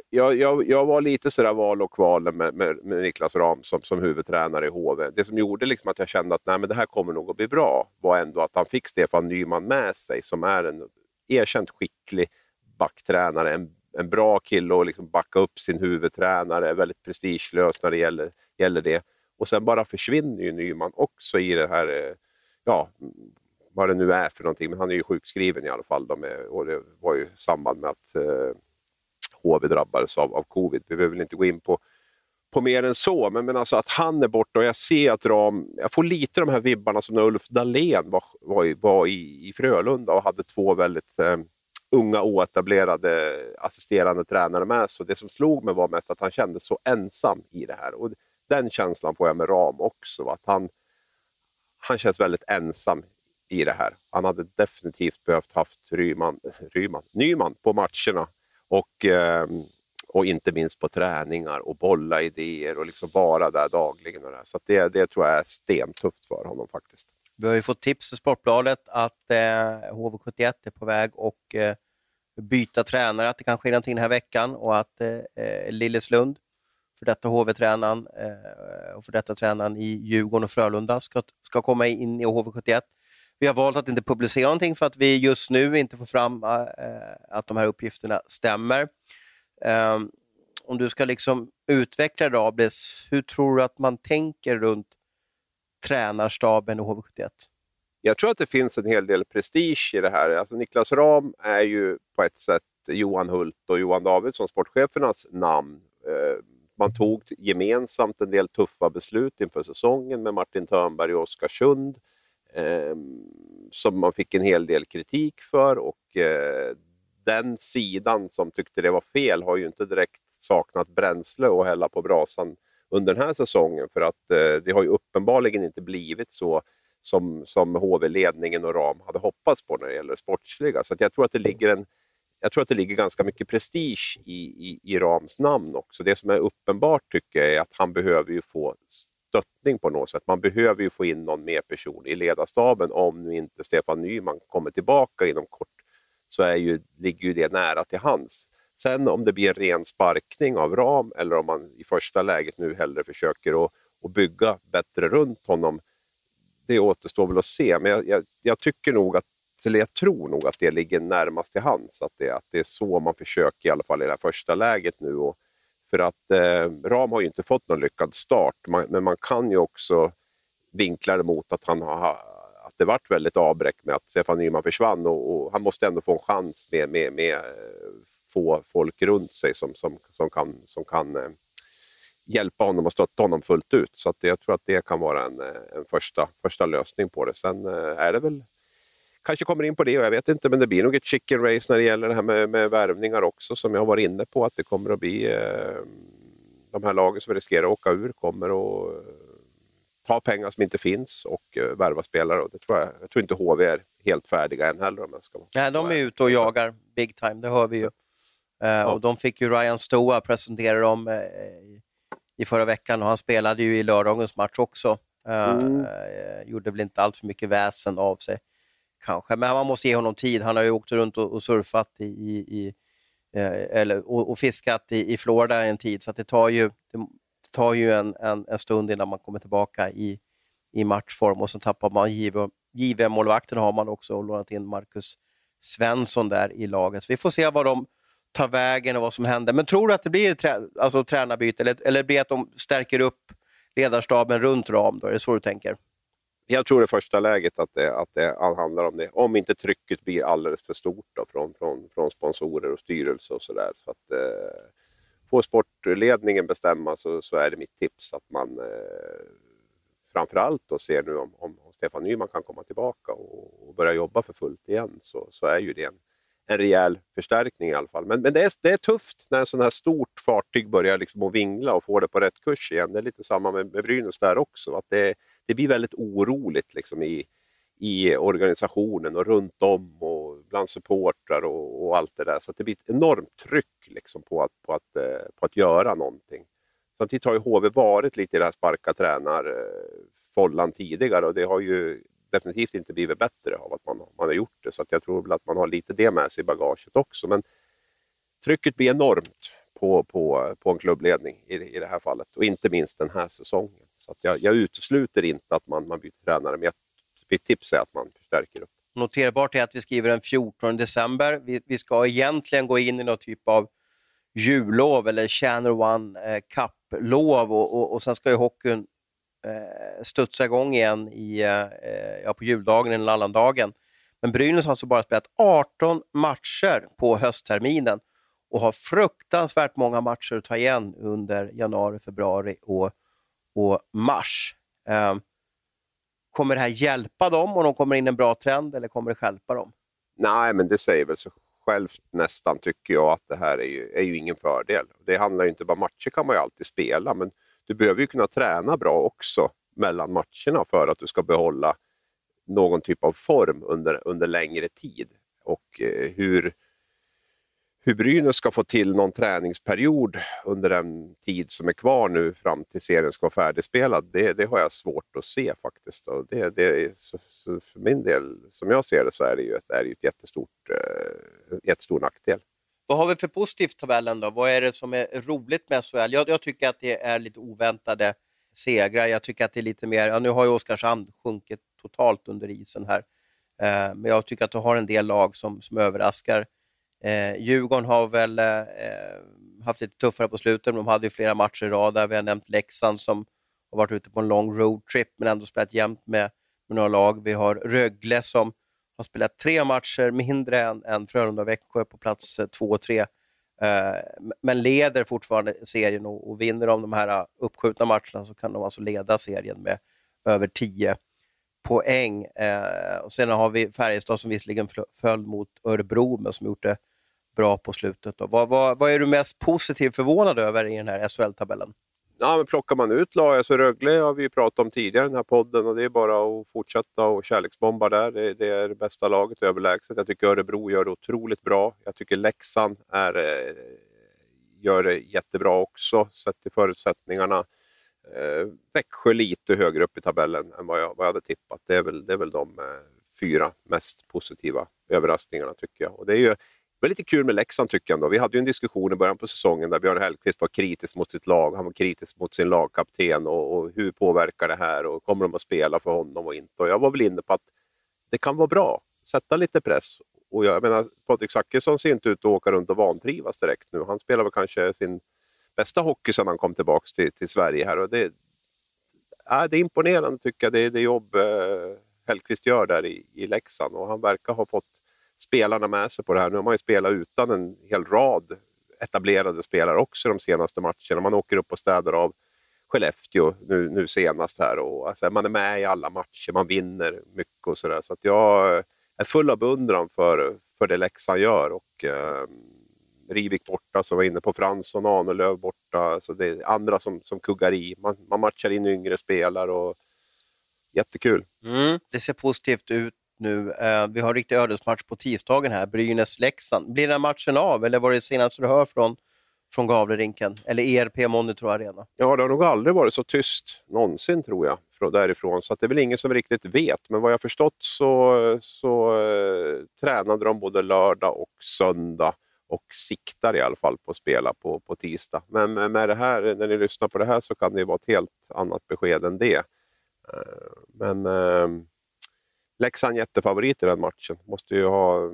jag, jag, jag var lite sådär val och kval med, med, med, Niklas Ram som, som huvudtränare i HV. Det som gjorde liksom att jag kände att nej, men det här kommer nog att bli bra var ändå att han fick Stefan Nyman med sig som är en erkänt skicklig backtränare, en, en bra kille att liksom backa upp sin huvudtränare, väldigt prestigelös när det gäller, gäller det. Och sen bara försvinner ju Nyman också i det här, eh, ja, vad det nu är för någonting, men han är ju sjukskriven i alla fall. De är, och det var ju i samband med att eh, HV drabbades av, av covid. Vi behöver väl inte gå in på, på mer än så, men, men alltså att han är borta och jag ser att Ram, jag får lite de här vibbarna som när Ulf Dahlén var, var, i, var i, i Frölunda och hade två väldigt eh, unga oetablerade assisterande tränare med sig. Det som slog mig var mest att han kändes så ensam i det här. Och den känslan får jag med Ram också. Att han, han känns väldigt ensam i det här. Han hade definitivt behövt haft Ryman, <laughs> Ryman, Nyman på matcherna och, ehm, och inte minst på träningar och bolla idéer och liksom vara där dagligen. Och det så det, det tror jag är stentufft för honom faktiskt. Vi har ju fått tips i Sportbladet att eh, HV71 är på väg och eh, byta tränare, att det kan ske någonting den här veckan och att eh, eh Lilleslund, för detta HV-tränaren eh, och för detta tränaren i Djurgården och Frölunda ska, ska komma in i HV71. Vi har valt att inte publicera någonting för att vi just nu inte får fram eh, eh att de här uppgifterna stämmer. Ehm, om du ska liksom utveckla det, Ablis, hur tror du att man tänker runt tränarstaben i HV71? Jag tror att det finns en hel del prestige i det här. Alltså Niklas Ram är ju på ett sätt Johan Hult och Johan Davidsson, sportchefernas namn. Eh, man tog gemensamt en del tuffa beslut inför säsongen med Martin Törnberg och Oskarsund eh, som man fick en hel del kritik för och eh, den sidan som tyckte det var fel har ju inte direkt saknat bränsle att hälla på brasan under den här säsongen för att eh, det har ju uppenbarligen inte blivit så som, som HV-ledningen och Ram hade hoppats på när det gäller sportsliga. Så jag tror att det ligger en jag tror att det ligger ganska mycket prestige i, i, i Rams namn också. Det som är uppenbart tycker jag är att han behöver ju få stöttning på något sätt. Man behöver ju få in någon mer person i ledarstaben om nu inte Stefan Nyman kommer tillbaka inom kort så är ju, ligger ju det nära till hands. Sen om det blir en ren sparkning av Ram eller om man i första läget nu hellre försöker att, att bygga bättre runt honom, det återstår väl att se. Men jag, jag, jag tycker nog att eller jag tror nog att det ligger närmast till hands, att det, att det är så man försöker i alla fall i det här första läget nu. Och för att eh, Ram har ju inte fått någon lyckad start, man, men man kan ju också vinkla det mot att, han har, att det vart väldigt avbräck med att Stefan Nyman försvann och, och, han måste ändå få en chans med, med, med eh, få folk runt sig som, som, som kan, som kan eh, hjälpa honom och stötta honom fullt ut. Så att jag tror att det kan vara en, eh, en första, första lösning på det. Sen eh, är det väl kanske kommer in på det, och jag vet inte, men det blir nog ett chicken race när det gäller det här med, med värvningar också, som jag var inne på, att det kommer att bli eh, de här lagen som riskerar att åka ur kommer att ta pengar som inte finns och värva spelare. Och det tror jag, jag tror inte HV är helt färdiga än heller. Om jag ska Nej, de är ute och jagar big time, det hör vi ju. Uh, ja. och de fick ju Ryan Stoa presentera dem uh, i förra veckan och han spelade ju i lördagens match också. Uh, mm. gjorde väl inte allt för mycket väsen av sig kanske. Men man måste ge honom tid. Han har ju åkt runt och, surfat i, i eh, eller, och, och, fiskat i, i Florida en tid, så det tar ju, det tar ju en, en, en, stund innan man kommer tillbaka i, i matchform och sen tappar man JVM-målvakten har man också och lånat in Marcus Svensson där i laget. Så vi får se vad de tar vägen och vad som händer. Men tror du att det blir trä, alltså, tränarbyte eller, eller blir det att de stärker upp ledarstaben runt Ram? Då? Är det så du tänker? jag tror i första läget att det, att det handlar om det. Om inte trycket blir alldeles för stort då, från, från, från sponsorer och styrelse och sådär. Så att, eh, får sportledningen bestämma så, så är det mitt tips att man eh, framförallt då ser nu om, om, Stefan Nyman kan komma tillbaka och, och, börja jobba för fullt igen så, så är ju det en, en rejäl förstärkning i alla fall. Men, men det, är, det är tufft när en sån här stort fartyg börjar liksom att vingla och får det på rätt kurs igen. Det är lite samma med, med Brynäs där också. Att det, det blir väldigt oroligt liksom i, i organisationen och runt om och bland supportrar och, och, allt det där. Så det blir ett enormt tryck liksom på, att, på, att, eh, på att göra någonting. Samtidigt har ju HV varit lite i det här sparka tränarfållan tidigare och det har ju definitivt inte blivit bättre av att man, man har gjort det. Så jag tror väl att man har lite det med sig i bagaget också. Men trycket blir enormt på, på, på en klubbledning i, i det här fallet. Och inte minst den här säsongen. Så jag, jag utesluter inte att man, man byter tränare, men jag, mitt tips är att man förstärker upp. Noterbart är att vi skriver den 14 december. Vi, vi ska egentligen gå in i någon typ av jullov eller Channel One eh, Cup-lov och, och, och sen ska ju hockeyn eh, studsa igång igen i, eh, ja, på juldagen eller annandagen. Men Brynäs har alltså bara spelat 18 matcher på höstterminen och har fruktansvärt många matcher att ta igen under januari, februari och, och mars. Eh, kommer det här hjälpa dem om de kommer in i en bra trend eller kommer det stjälpa dem? Nej, men det säger väl sig självt nästan, tycker jag, att det här är ju, är ju ingen fördel. Det handlar ju inte bara om matcher kan man ju alltid spela, men du behöver ju kunna träna bra också mellan matcherna för att du ska behålla någon typ av form under, under längre tid. Och eh, hur, hur Brynäs ska få till någon träningsperiod under den tid som är kvar nu fram till serien ska vara färdigspelad, det, det har jag svårt att se faktiskt. Och det, det, så, så för min del, som jag ser det, så är det ju ett, är det ett jättestort, eh, jättestor nackdel. Vad har vi för positivt tabellen då? Vad är det som är roligt med SHL? Jag, jag, tycker att det är lite oväntade segrar. Jag tycker att det är lite mer, ja, nu har ju Oskarshamn sjunkit totalt under isen här, eh, men jag tycker att du har en del lag som, som överraskar. Eh, Djurgården har väl eh, eh haft lite tuffare på slutet, de hade ju flera matcher i rad där. Vi har nämnt Leksand som har varit ute på en lång roadtrip men ändå spelat jämnt med, med några lag. Vi har Rögle som har spelat tre matcher mindre än, än Frölunda och Växjö på plats eh, två och tre. Eh, men leder fortfarande serien och, och vinner de de här eh, uppskjutna matcherna så kan de alltså leda serien med över 10 poäng. Eh, och sen har vi Färjestad som visserligen föll mot Örebro, men som gjort det bra på slutet. Vad, vad, vad är du mest positivt förvånad över i den här SHL-tabellen? Ja, men plockar man ut lag, så Rögle har vi pratat om tidigare i den här podden och det är bara att fortsätta och kärleksbomba där. Det, det är det bästa laget överlägset. Jag tycker Örebro gör det otroligt bra. Jag tycker Leksand är, eh, gör det jättebra också, sett till förutsättningarna. Eh, Växjö lite högre upp i tabellen än vad jag, vad jag hade tippat. Det är väl, det är väl de eh, fyra mest positiva överraskningarna tycker jag. Och det är ju det var lite kul med Leksand tycker jag. Ändå. Vi hade ju en diskussion i början på säsongen där Björn Hellkvist var kritisk mot sitt lag. Han var kritisk mot sin lagkapten och, och hur påverkar det här och kommer de att spela för honom och inte? Och jag var väl inne på att det kan vara bra, sätta lite press. Och jag, jag menar, Patrik Zackrisson ser inte ut att åka runt och vantrivas direkt nu. Han spelar väl kanske sin bästa hockey sedan han kom tillbaka till, till Sverige. här. Och det, äh, det är imponerande tycker jag, det, det jobb eh, Hellkvist gör där i, i Leksand. Och han verkar ha fått spelarna med sig på det här. Nu har man ju spelat utan en hel rad etablerade spelare också de senaste matcherna. Man åker upp och städar av Skellefteå nu, nu senast här. Och, alltså, man är med i alla matcher, man vinner mycket och sådär. Så att jag är full av beundran för, för det Leksand gör. Och, eh, Rivik borta, som var inne på Fransson, Ahnelöv borta. Så det är andra som, som kuggar i. Man, man matchar in yngre spelare. och Jättekul. Mm, det ser positivt ut nu. Eh, vi har en riktig ödesmatch på tisdagen här, Brynäs-Leksand. Blir den matchen av eller var det senaste du hör från, från Gavlerinken eller ERP Monitor Arena? Ja, det har nog aldrig varit så tyst någonsin tror jag därifrån, så det är väl ingen som riktigt vet. Men vad jag förstått så, så eh, tränade de både lördag och söndag och siktar i alla fall på att spela på, på tisdag. Men med det här, när ni lyssnar på det här så kan det vara ett helt annat besked än det. Eh, men eh, Leksand jättefavorit i den matchen. Måste ju ha,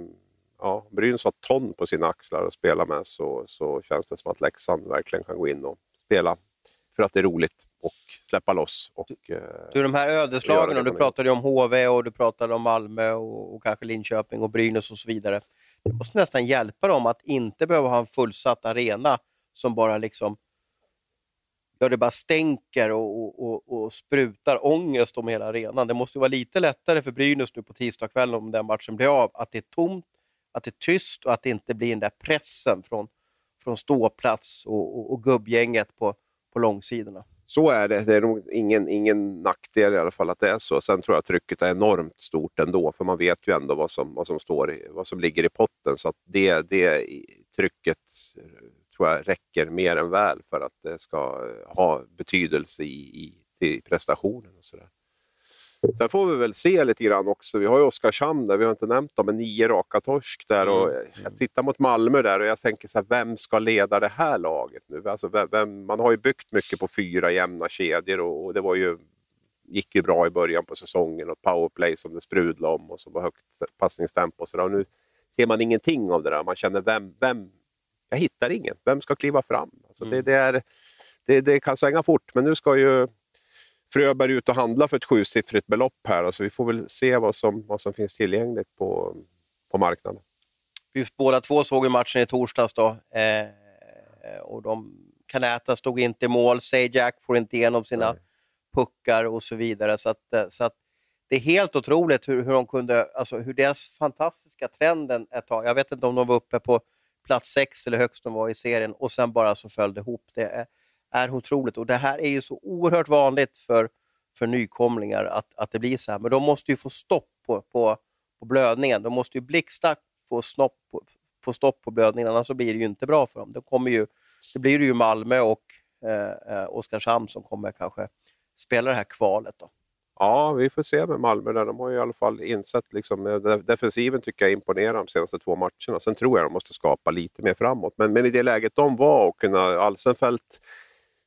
ja, Brynäs har ton på sina axlar att spela med så, så känns det som att Leksand verkligen kan gå in och spela för att det är roligt och släppa loss. Och, eh, du, de här ödeslagen, du pratade om HV och du pratade om Malmö och, och kanske Linköping och Brynäs och så vidare. Det måste nästan hjälpa dem att inte behöva ha en fullsatt arena som bara liksom ja, det bara stänker och, och, och, sprutar ångest om hela arenan. Det måste vara lite lättare för Brynäs nu på tisdagskvällen om den matchen blir av, att det är tomt, att det är tyst och att det inte blir den där pressen från, från ståplats och, och, och gubbgänget på, på långsidorna. Så är det. Det är nog ingen, ingen nackdel i alla fall att det är så. Sen tror jag att trycket är enormt stort ändå, för man vet ju ändå vad som, vad som, står i, vad som ligger i potten. Så att det, det trycket tror jag räcker mer än väl för att det ska ha betydelse i, i, i prestationen. Och så där. Sen får vi väl se lite grann också. Vi har ju Oskarshamn där, vi har inte nämnt dem, men nio raka torsk där. Och Mm. jag tittar mot Malmö där och jag tänker så här, vem ska leda det här laget nu? Alltså, vem, man har ju byggt mycket på fyra jämna kedjor och, det var ju, gick ju bra i början på säsongen och powerplay som det sprudlade om och som var högt passningstempo. Och så där. Och nu ser man ingenting av det där. Man känner, vem, vem, jag hittar ingen. Vem ska kliva fram? Alltså, det, Mm. det, är, det, det kan svänga fort, men nu ska ju Fröberg ut och handla för ett sjusiffrigt belopp här. Alltså vi får väl se vad som, vad som finns tillgängligt på, på marknaden. Vi båda två såg ju matchen i torsdags då. Eh, och de, Kanäta stod inte i mål, Sajak får inte igenom sina Nej. puckar och så vidare. Så, att, eh, så att det är helt otroligt hur, hur de kunde, alltså hur deras fantastiska trenden ett tag, jag vet inte om de var uppe på plats sex eller högst de var i serien och sen bara så föll det ihop. Det är, är otroligt och det här är ju så oerhört vanligt för, för nykomlingar att, att det blir så här. Men de måste ju få stopp på, på, på blödningen. De måste ju blixtsnabbt få snopp på, på stopp på blödningen, annars så blir det ju inte bra för dem. Det, kommer ju, det blir ju Malmö och eh, eh Oskarshamn som kommer kanske spela det här kvalet. Då. Ja, vi får se med Malmö där. De har ju i alla fall insett, liksom, eh, defensiven tycker jag imponerar de senaste två matcherna. Sen tror jag de måste skapa lite mer framåt. Men, men i det läget de var och kunna Alsenfelt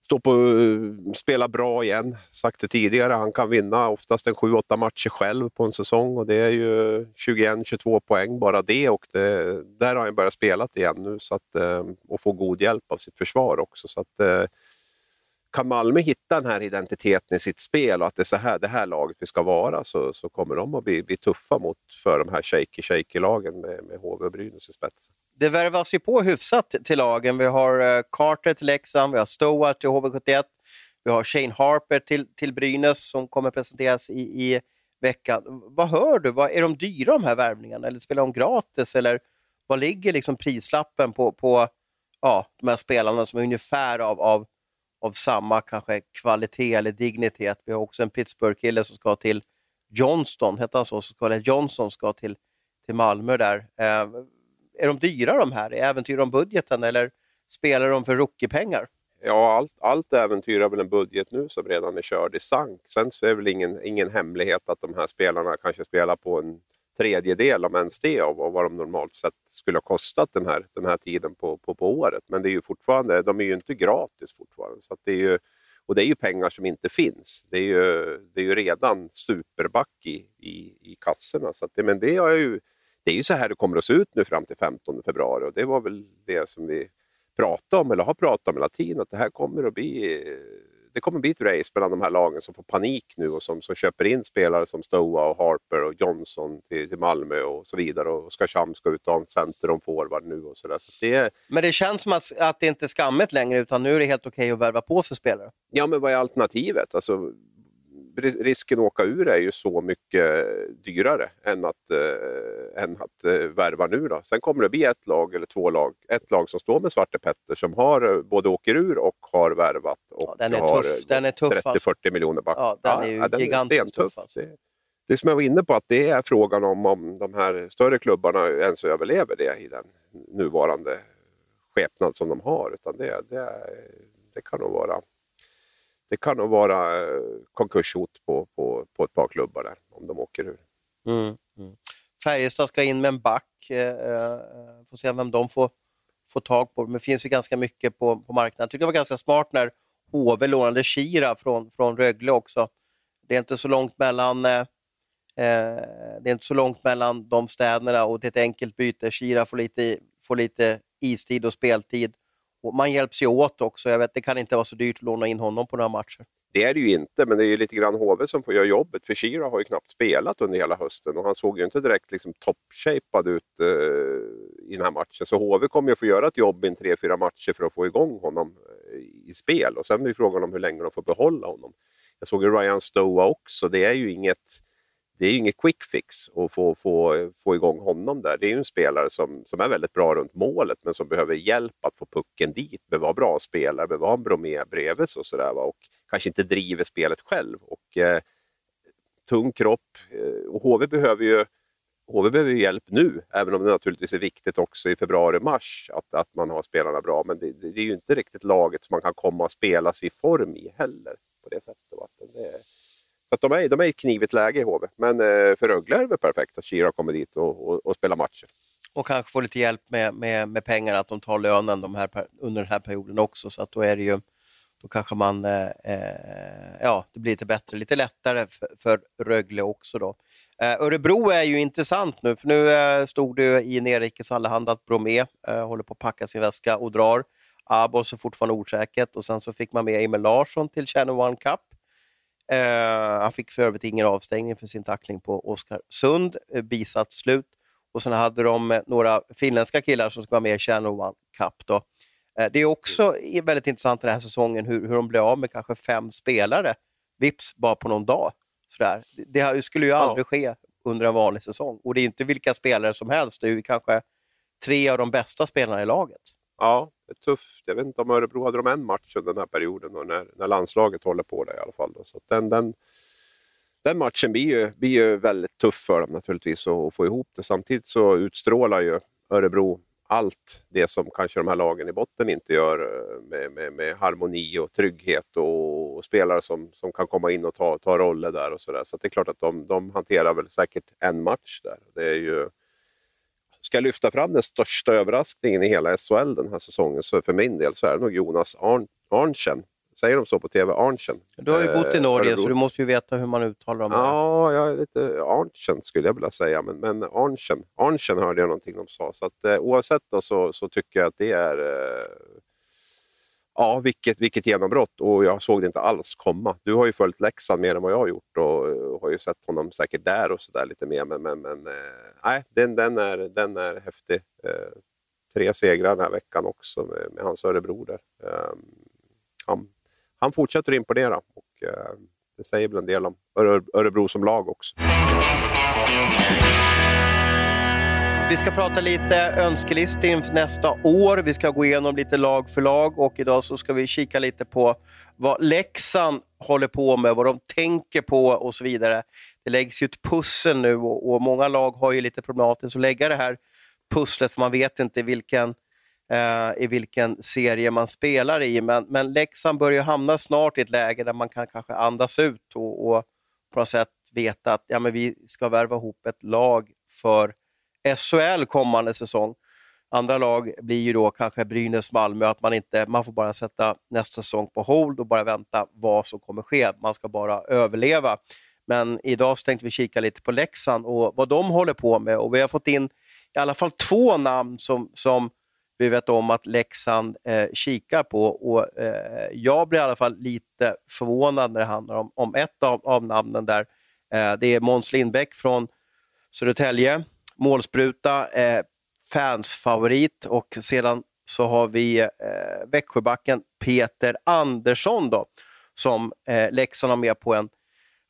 stå på, eh, spela bra igen. Sagt det tidigare, han kan vinna oftast en 7-8 matcher själv på en säsong och det är ju 21-22 poäng bara det och det, där har han börjat spela igen nu så att, eh, och få god hjälp av sitt försvar också. Så att, kan Malmö hitta den här identiteten i sitt spel och att det är så här, det här laget vi ska vara så, så kommer de att bli, bli tuffa mot för de här shaky-shaky-lagen med, med HV och Brynäs i spetsen. Det värvas ju på hyfsat till lagen. Vi har eh, Carter till Leksand, vi har Stowart till HV71, vi har Shane Harper till, till Brynäs som kommer presenteras i, i veckan. Vad hör du? Vad, är de dyra de här värvningarna eller spelar de gratis? Eller vad ligger liksom prislappen på, på ja, de här spelarna som är ungefär av, av, av samma kanske kvalitet eller dignitet? Vi har också en Pittsburgh-kille som ska till Johnston, hette han så? så ska, Johnson ska till, till Malmö där. Eh, är de dyra de här? Äventyrar de budgeten eller spelar de för rookiepengar? Ja, allt, allt äventyrar väl en budget nu som redan är körd i sank. Sen så är det väl ingen, ingen hemlighet att de här spelarna kanske spelar på en tredjedel, om ens det, av av vad de normalt sett skulle ha kostat den här, den här tiden på, på, på året. Men det är ju fortfarande, de är ju inte gratis fortfarande. Så att det är ju, och det är ju pengar som inte finns. Det är ju, det är ju redan superback i, i, i kassorna. Så att det, men det är, ju, det är ju så här det kommer att se ut nu fram till 15 februari och det var väl det som vi pratade om, eller har pratat om hela tiden, att det här kommer att bli det kommer bli ett race mellan de här lagen som får panik nu och som, som köper in spelare som Stoa och Harper och Johnson till, till Malmö och så vidare. Och Oskarshamn ska ut av center och forward nu och sådär. Så det, Men det känns som att, att det inte är skammet längre, utan nu är det helt okej att värva på sig spelare. ja, men vad är alternativet? Alltså, risken att åka ur är ju så mycket dyrare än att, eh, än att eh, värva nu. Då. Sen kommer det bli ett lag eller två lag. Ett lag som står med Svarte Petter som har eh, både åker ur och har värvat. Och Ja, den är har tuff. Den är tuff, 30-40 alltså. miljoner back. Ja, den är ju gigantiskt stentuff. tuff, alltså. Det, det som jag var inne på, att det är frågan om, om de här större klubbarna ens överlever det i den nuvarande skepnad som de har. Utan det, det, det kan nog vara det kan nog vara eh, konkurshot på, på, på ett par klubbar där, om de åker ur. Mm. Mm. Färjestad ska in med en back. Eh, eh får se vem de får, får tag på. Men det finns ju ganska mycket på, på marknaden. Jag tycker det var ganska smart när HV lånade Kira från, från Rögle också. Det är inte så långt mellan eh, eh, det är inte så långt mellan de städerna och det är ett enkelt byte. Kira får lite, får lite istid och speltid. Och man hjälps ju åt också. Jag vet, det kan inte vara så dyrt att låna in honom på några matcher. Det är det ju inte, men det är ju lite grann HV som får göra jobbet. För Shira har ju knappt spelat under hela hösten och han såg ju inte direkt liksom toppshapad ut eh, i den här matchen. Så HV kommer ju få göra ett jobb i en tre, fyra matcher för att få igång honom eh, i spel. Och sen är ju frågan om hur länge de får behålla honom. Jag såg ju Ryan Stoa också. Det är ju inget, det är ju inget quick fix att få, få, få igång honom där. Det är ju en spelare som, som är väldigt bra runt målet men som behöver hjälp att få pucken dit. Behöver vara bra spelare, behöver ha en Bromé bredvid sig och sådär. va. Och kanske inte driver spelet själv. Och, eh, tung kropp. Eh, och HV behöver ju HV behöver ju hjälp nu, även om det naturligtvis är viktigt också i februari-mars att, att man har spelarna bra. Men det, det är ju inte riktigt laget som man kan komma och spela sig i form i heller. på det sättet. va. Det, att de, är, de är i ett knivigt läge i HV. Men eh, för Rögle är det väl perfekt att Shira kommer dit och, och, och spelar matcher. Och kanske får lite hjälp med, med, med pengarna, att de tar lönen de här, under den här perioden också. Så att då är det ju då kanske man, eh, eh, ja, det blir lite bättre, lite lättare för, för Rögle också. Då. Eh, Örebro är ju intressant nu, för nu eh, stod det i Nerikes Allehanda att Bromé eh, håller på att packa sin väska och drar. Abos är fortfarande osäkert och sen så fick man med Emil Larsson till Channel One Cup. Eh, han fick för övrigt ingen avstängning för sin tackling på Oskarsund, eh, bisats slut. Och sen hade de eh, några finländska killar som ska vara med i Channel One Cup. Då. Eh, det är också väldigt intressant den här säsongen hur, hur de blir av med kanske fem spelare, vips bara på någon dag. Sådär. Det skulle ju aldrig ja. ske under en vanlig säsong. Och det är inte vilka spelare som helst, det är ju kanske tre av de bästa spelarna i laget. Ja, det är tufft. Jag vet inte om Örebro hade de en match under den här perioden då, när, när landslaget håller på det i alla fall. Då. Så den, den, den matchen blir ju, blir ju väldigt tuff för dem naturligtvis att få ihop det. Samtidigt så utstrålar ju Örebro allt det som kanske de här lagen i botten inte gör eh, med, med, med harmoni och trygghet och, och, spelare som, som kan komma in och ta, ta roller där och sådär. Så, så det är klart att de, de hanterar väl säkert en match där. Det är ju, ska jag lyfta fram den största överraskningen i hela SHL den här säsongen så för min del så är det nog Jonas Arn, Arntzen Säger de så på TV? Arntzen? Du har ju bott i eh, Norge, så du måste ju veta hur man uttalar dem. Ja, jag är lite Arntzen skulle jag vilja säga, men, men Arntzen, Arntzen hörde jag någonting de sa. Så att, eh, oavsett då, så, så tycker jag att det är eh, Ja, vilket, vilket genombrott och jag såg det inte alls komma. Du har ju följt Leksand mer än vad jag har gjort och, har ju sett honom säkert där och sådär lite mer. Men, men, men eh, nej, den, den, är, den är häftig. Eh, tre segrar den här veckan också med, med hans Örebro där. Ehm, han han fortsätter imponera och eh, det säger väl en del om Örebro som lag också. Vi ska prata lite önskelistor inför nästa år. Vi ska gå igenom lite lag för lag och idag så ska vi kika lite på vad Leksand håller på med, vad de tänker på och så vidare. Det läggs ju ett pussel nu och, och många lag har ju lite problematiskt att lägga det här pusslet för man vet inte vilken eh, i vilken serie man spelar i. Men, men Leksand börjar hamna snart i ett läge där man kan kanske andas ut och, och på något sätt veta att ja, men vi ska värva ihop ett lag för SHL kommande säsong. Andra lag blir ju då kanske Brynäs, Malmö, att man inte, man får bara sätta nästa säsong på hold och bara vänta vad som kommer ske. Man ska bara överleva. Men idag så tänkte vi kika lite på Leksand och vad de håller på med och vi har fått in i alla fall två namn som, som vi vet om att Leksand eh, kikar på. Och, eh, jag blir i alla fall lite förvånad när det handlar om, om ett av, av namnen där. Eh, det är Måns Lindbäck från Södertälje, målspruta, eh, fansfavorit och sedan så har vi eh, Växjöbacken Peter Andersson då, som eh, Leksand har med på en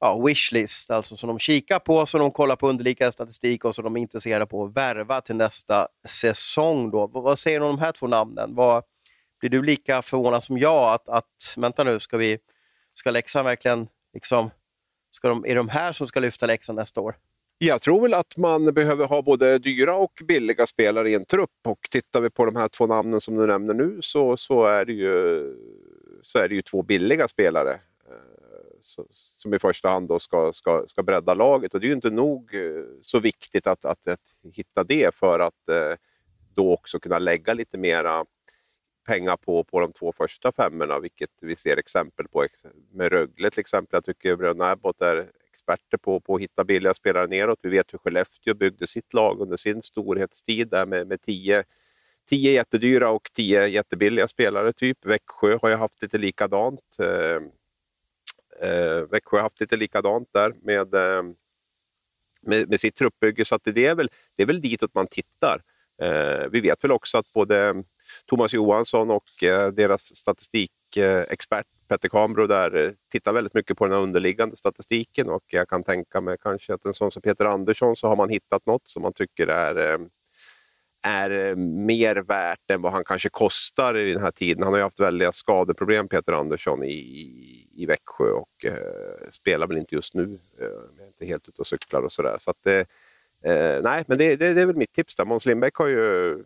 ja, wishlist, alltså som de kikar på, som de kollar på underliggande statistik och som de är intresserade på att värva till nästa säsong. Då. Vad säger du om de här två namnen? Vad, blir du lika förvånad som jag att, att vänta nu, ska, vi, ska Leksand verkligen, liksom, ska de, är de här som ska lyfta Leksand nästa år? Jag tror väl att man behöver ha både dyra och billiga spelare i en trupp och tittar vi på de här två namnen som du nämner nu så, så, är, det ju, så är det ju två billiga spelare eh, som i första hand då ska, ska, ska bredda laget. Och det är ju inte nog eh, så viktigt att, att, att hitta det för att eh, då också kunna lägga lite mera pengar på, på de två första femmorna, vilket vi ser exempel på med Rögle till exempel. Jag tycker bröderna Abbott är experter på, på att hitta billiga spelare neråt. Vi vet hur Skellefteå byggde sitt lag under sin storhetstid där med, med tio, tio jättedyra och tio jättebilliga spelare. typ. Växjö har ju haft lite likadant. Eh, Eh, Växjö har haft lite likadant där med, eh, med, med, sitt truppbygge, så det, är väl, det är väl ditåt man tittar. Eh, vi vet väl också att både Thomas Johansson och eh, deras statistikexpert Petter Kambro där eh, tittar väldigt mycket på den underliggande statistiken och jag kan tänka mig kanske att en sån som Peter Andersson så har man hittat något som man tycker är eh, är eh, mer värt än vad han kanske kostar i den här tiden. Han har ju haft väldiga skadeproblem, Peter Andersson, i, i Växjö och eh, spelar väl inte just nu. Eh, är inte helt ute och cyklar och sådär. Så att, eh, eh, nej, men det, det, det, är väl mitt tips där. Måns Lindbäck har ju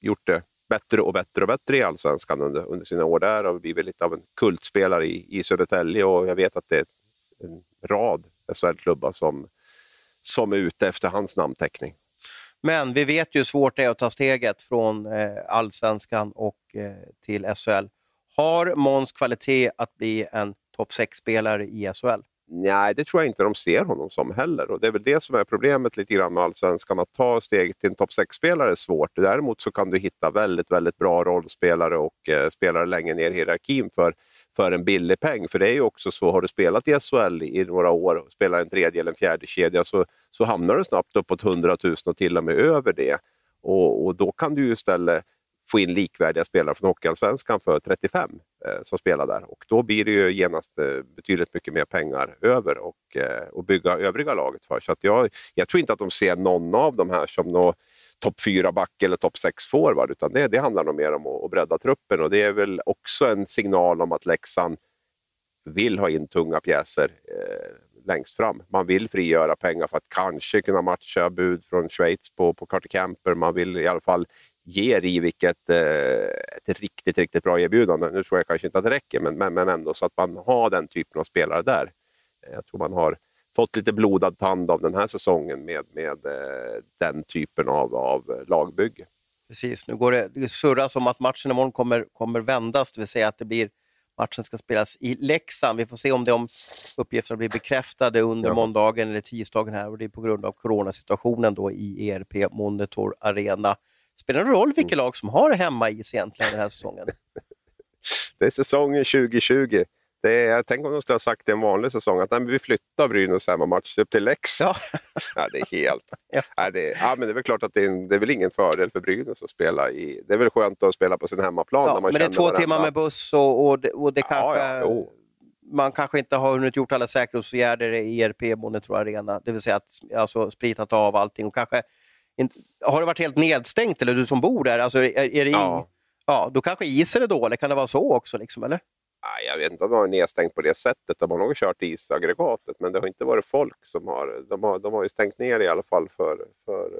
gjort det bättre och bättre och bättre i Allsvenskan under, under sina år där och blivit lite av en kultspelare i, i Södertälje och jag vet att det är en rad SHL-klubbar som, som är ute efter hans namnteckning. Men vi vet ju hur svårt det är att ta steget från eh, allsvenskan och eh, till SHL. Har Måns kvalitet att bli en topp 6-spelare i SHL? Nej, det tror jag inte de ser honom som heller. Och Det är väl det som är problemet lite grann med allsvenskan. Att ta steget till en topp 6-spelare är svårt. Däremot så kan du hitta väldigt, väldigt bra rollspelare och eh, spelare längre ner i hierarkin för, för en billig peng. För det är ju också så, har du spelat i SHL i några år och spelar en tredje eller en fjärde kedja så, så hamnar du snabbt uppåt 100 000 och till och med över det. Och, och då kan du ju istället få in likvärdiga spelare från Hockeyallsvenskan för 35 Eh, som spelar där. Och då blir det ju genast eh, betydligt mycket mer pengar över och, eh, och bygga övriga laget för. Så att jag, jag tror inte att de ser någon av de här som någon topp 4-back eller topp 6-forward, utan det, det handlar nog mer om att, att bredda truppen. Och det är väl också en signal om att Leksand vill ha in tunga pjäser eh, längst fram. Man vill frigöra pengar för att kanske kunna matcha bud från Schweiz på, på Carter Camper. Man vill i alla fall ger Rivik ett, eh, ett riktigt, riktigt bra erbjudande. Nu tror jag kanske inte att det räcker, men, men, men ändå så att man har den typen av spelare där. Eh, jag tror man har fått lite blodad tand av den här säsongen med, med eh, den typen av, av lagbygge. Precis, nu går det, det surras om att matchen imorgon kommer, kommer vändas, det vill säga att det blir matchen ska spelas i Leksand. Vi får se om de uppgifterna blir bekräftade under ja. måndagen eller tisdagen här och det är på grund av coronasituationen då i ERP Monitor Arena. Spelar det någon roll vilka mm. lag som har hemmais egentligen den här säsongen? <laughs> det är säsongen 2020. Det är, tänk om de skulle ha sagt i en vanlig säsong att nej, vi flyttar Brynäs hemmamatch upp till Leksand. <laughs> <laughs> Ja. ja, det är helt... ja. Ja, det, ja, men det är väl klart att det är, det är väl ingen fördel för Brynäs att spela i... Det är väl skönt att spela på sin hemmaplan. Ja, man men det är två varandra. timmar med buss och, och det, och det kanske... Ja, man kanske inte har hunnit gjort alla säkerhetsåtgärder i ERP Monitor Arena, det vill säga att alltså, spritat av allting och kanske har det varit helt nedstängt, eller du som bor där? Alltså, är, är det ja. ja. Då kanske isen är dålig, kan det vara så också? Liksom, eller? Jag vet inte om det var nedstängt på det sättet. De har nog kört isaggregatet, men det har inte varit folk som har... De har, de har ju stängt ner i alla fall för, för,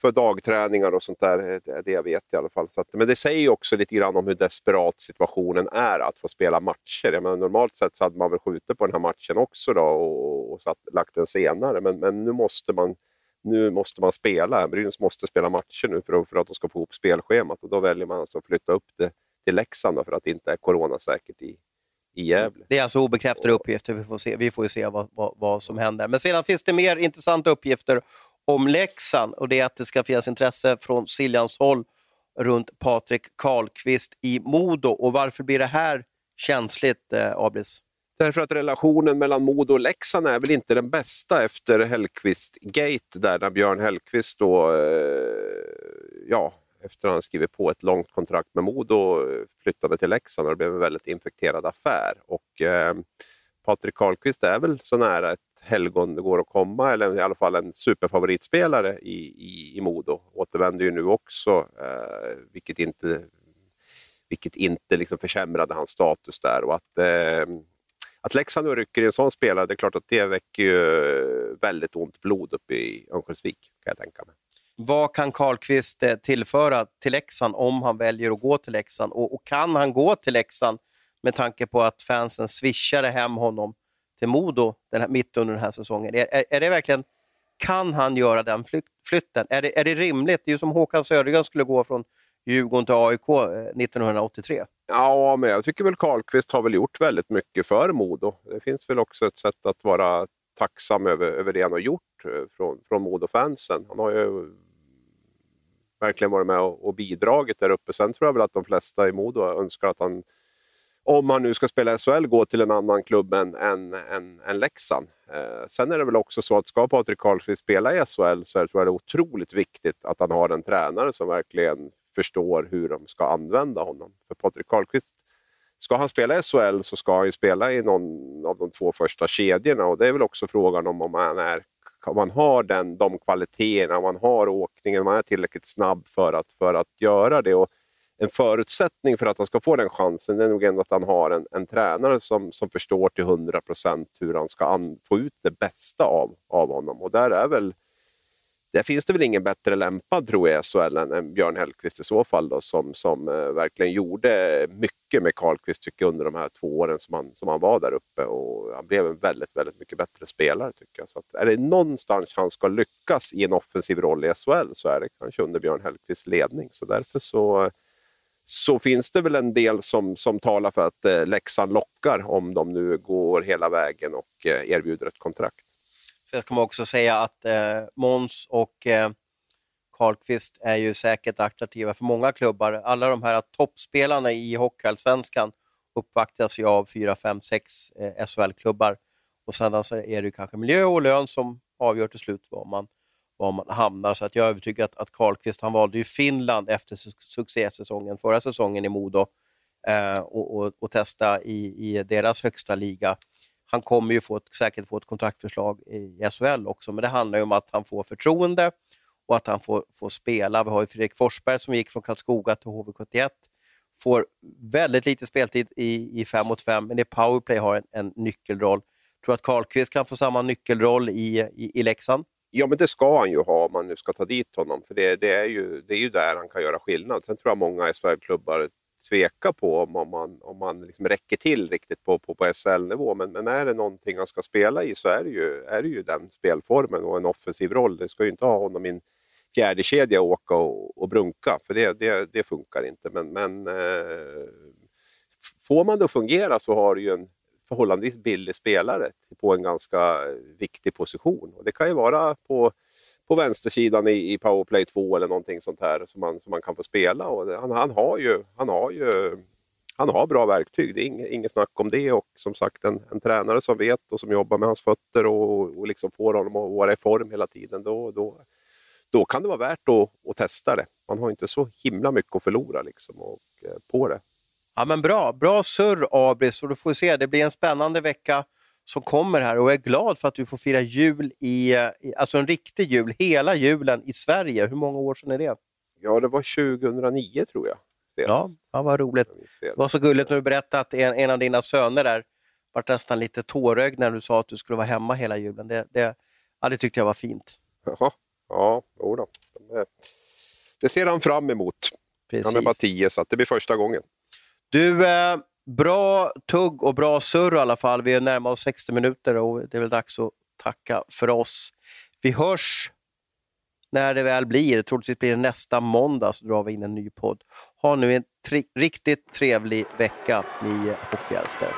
för dagträningar och sånt där. Det jag vet i alla fall. Att, men det säger också lite grann om hur desperat situationen är att få spela matcher. Jag menar, normalt sett så hade man väl skjutit på den här matchen också då och, och satt, lagt den senare, men, men nu måste man nu måste man spela. Brynäs måste spela matcher nu för att, för att de ska få ihop spelschemat och då väljer man alltså att flytta upp det till Leksand för att det inte är coronasäkert i, i Gävle. Det är alltså obekräftade uppgifter, vi får se, vi får se vad, vad, vad, som händer. Men sedan finns det mer intressanta uppgifter om Leksand och det är att det ska finnas intresse från Siljans håll runt Patrik Karlqvist i Modo. Och varför blir det här känsligt, eh, Abris? Därför att relationen mellan Modo och Leksand är väl inte den bästa efter Hellqvist-gate, där när Björn Hellqvist då, eh, ja, efter att han skrivit på ett långt kontrakt med Modo eh, flyttade till Leksand och det blev en väldigt infekterad affär. Och, eh, Patrik Karlqvist är väl så nära ett helgon det går att komma, eller i alla fall en superfavoritspelare i, i, i Modo. Återvänder ju nu också, eh, vilket inte, vilket inte liksom försämrade hans status där. Och att eh, att Leksand nu rycker i en sån spelare, det är klart att det väcker ju eh, väldigt ont blod uppe i Örnsköldsvik, kan jag tänka mig. Vad kan Karlqvist eh, tillföra till Leksand om han väljer att gå till Leksand? Och, och kan han gå till Leksand med tanke på att fansen swishade hem honom till Modo den här, mitt under den här säsongen? Är, är, är det verkligen, kan han göra den flytten? Är det, är det rimligt? Det är ju som Håkan Södergren skulle gå från Djurgården till AIK 1983. Eh, ja, men jag tycker väl Karlqvist har väl gjort väldigt mycket för Modo. Det finns väl också ett sätt att vara tacksam över, över det han har gjort eh, från, från Modo-fansen. Han har ju verkligen varit med och, och bidragit där uppe. Sen tror jag väl att de flesta i Modo önskar att han, om han nu ska spela i SHL, går till en annan klubb än, än, än, än Leksand. Eh, sen är det väl också så att ska Patrik Karlqvist spela i SHL så är det, tror jag det är otroligt viktigt att han har en tränare som verkligen förstår hur de ska använda honom. För Patrik Karlqvist, ska han spela i SHL så ska han ju spela i någon av de två första kedjorna och det är väl också frågan om, om han är om man har den, de kvaliteterna, om man har åkningen, om man är tillräckligt snabb för att, för att göra det. Och en förutsättning för att han ska få den chansen är nog ändå att han har en, en tränare som, som förstår till 100% hur han ska an, få ut det bästa av, av honom. Och där är väl där finns det väl ingen bättre lämpad tror jag SHL än, Björn Hellkvist i så fall då, som, som eh, verkligen gjorde mycket med Karlkvist tycker jag, under de här två åren som han, som han var där uppe och han blev en väldigt, väldigt mycket bättre spelare tycker jag. Så att, är det någonstans han ska lyckas i en offensiv roll i SHL så är det kanske under Björn Hellkvists ledning. Så därför så så finns det väl en del som, som talar för att eh, Leksand lockar om de nu går hela vägen och eh, erbjuder ett kontrakt. Sen ska man också säga att eh, Måns och eh, Karlqvist är ju säkert attraktiva för många klubbar. Alla de här toppspelarna i Hockeyallsvenskan uppvaktas ju av fyra, fem, sex eh, SHL-klubbar. Och sen alltså är det kanske miljö och lön som avgör till slut var man, var man hamnar. Så att jag är övertygad att, att Karlqvist, han valde ju Finland efter su succésäsongen, förra säsongen i Modo, eh, och, och, och, testa i, i deras högsta liga han kommer ju få ett, säkert få ett kontraktförslag i SHL också, men det handlar ju om att han får förtroende och att han får, får spela. Vi har ju Fredrik Forsberg som gick från Karlskoga till HV71, får väldigt lite speltid i, i 5 mot 5, men i powerplay har en, en nyckelroll. Tror du att Karlqvist kan få samma nyckelroll i, i, i Leksand? Ja, men det ska han ju ha om man nu ska ta dit honom, för det, det, är, ju, det är ju där han kan göra skillnad. Sen tror jag många SHL-klubbar tveka på om, om man, om man liksom räcker till riktigt på, på, på SHL-nivå. Men, men är det någonting han ska spela i så är det, ju, är det ju den spelformen och en offensiv roll. Det ska ju inte ha honom i en fjärde kedja och åka och, och brunka, för det, det, det funkar inte. Men, men eh, får man det att fungera så har du ju en förhållandevis billig spelare på en ganska viktig position. Och det kan ju vara på på vänstersidan i, i powerplay 2 eller någonting sånt här som man, som man kan få spela. Och det, han, han, har ju, han, har ju, han har bra verktyg, det är inget, inget snack om det. Och som sagt en, en tränare som vet och som jobbar med hans fötter och, och liksom får honom att vara i form hela tiden, då, då, då kan det vara värt att, att testa det. Man har inte så himla mycket att förlora liksom, och, eh, på det. Ja, men bra, bra surr Abris, och du får se, det blir en spännande vecka som kommer här och jag är glad för att du får fira jul, i, alltså en riktig jul, hela julen i Sverige. Hur många år sedan är det? Ja, det var 2009 tror jag. Ja, ja, vad roligt. Det var så gulligt när du berättade att en, en av dina söner där var nästan lite tårögd när du sa att du skulle vara hemma hela julen. Det, det, ja, det tyckte jag var fint. Jaha, ja, jodå. Det ser han fram emot. Precis. Han är bara tio, så det blir första gången. Du, eh, bra tugg och bra surr i alla fall. Vi är närmare oss 60 minuter och det är väl dags att tacka för oss. Vi hörs när det väl blir. Troligtvis blir det nästa måndag så drar vi in en ny podd. Ha nu en tre riktigt trevlig vecka, ni hockeyälskare.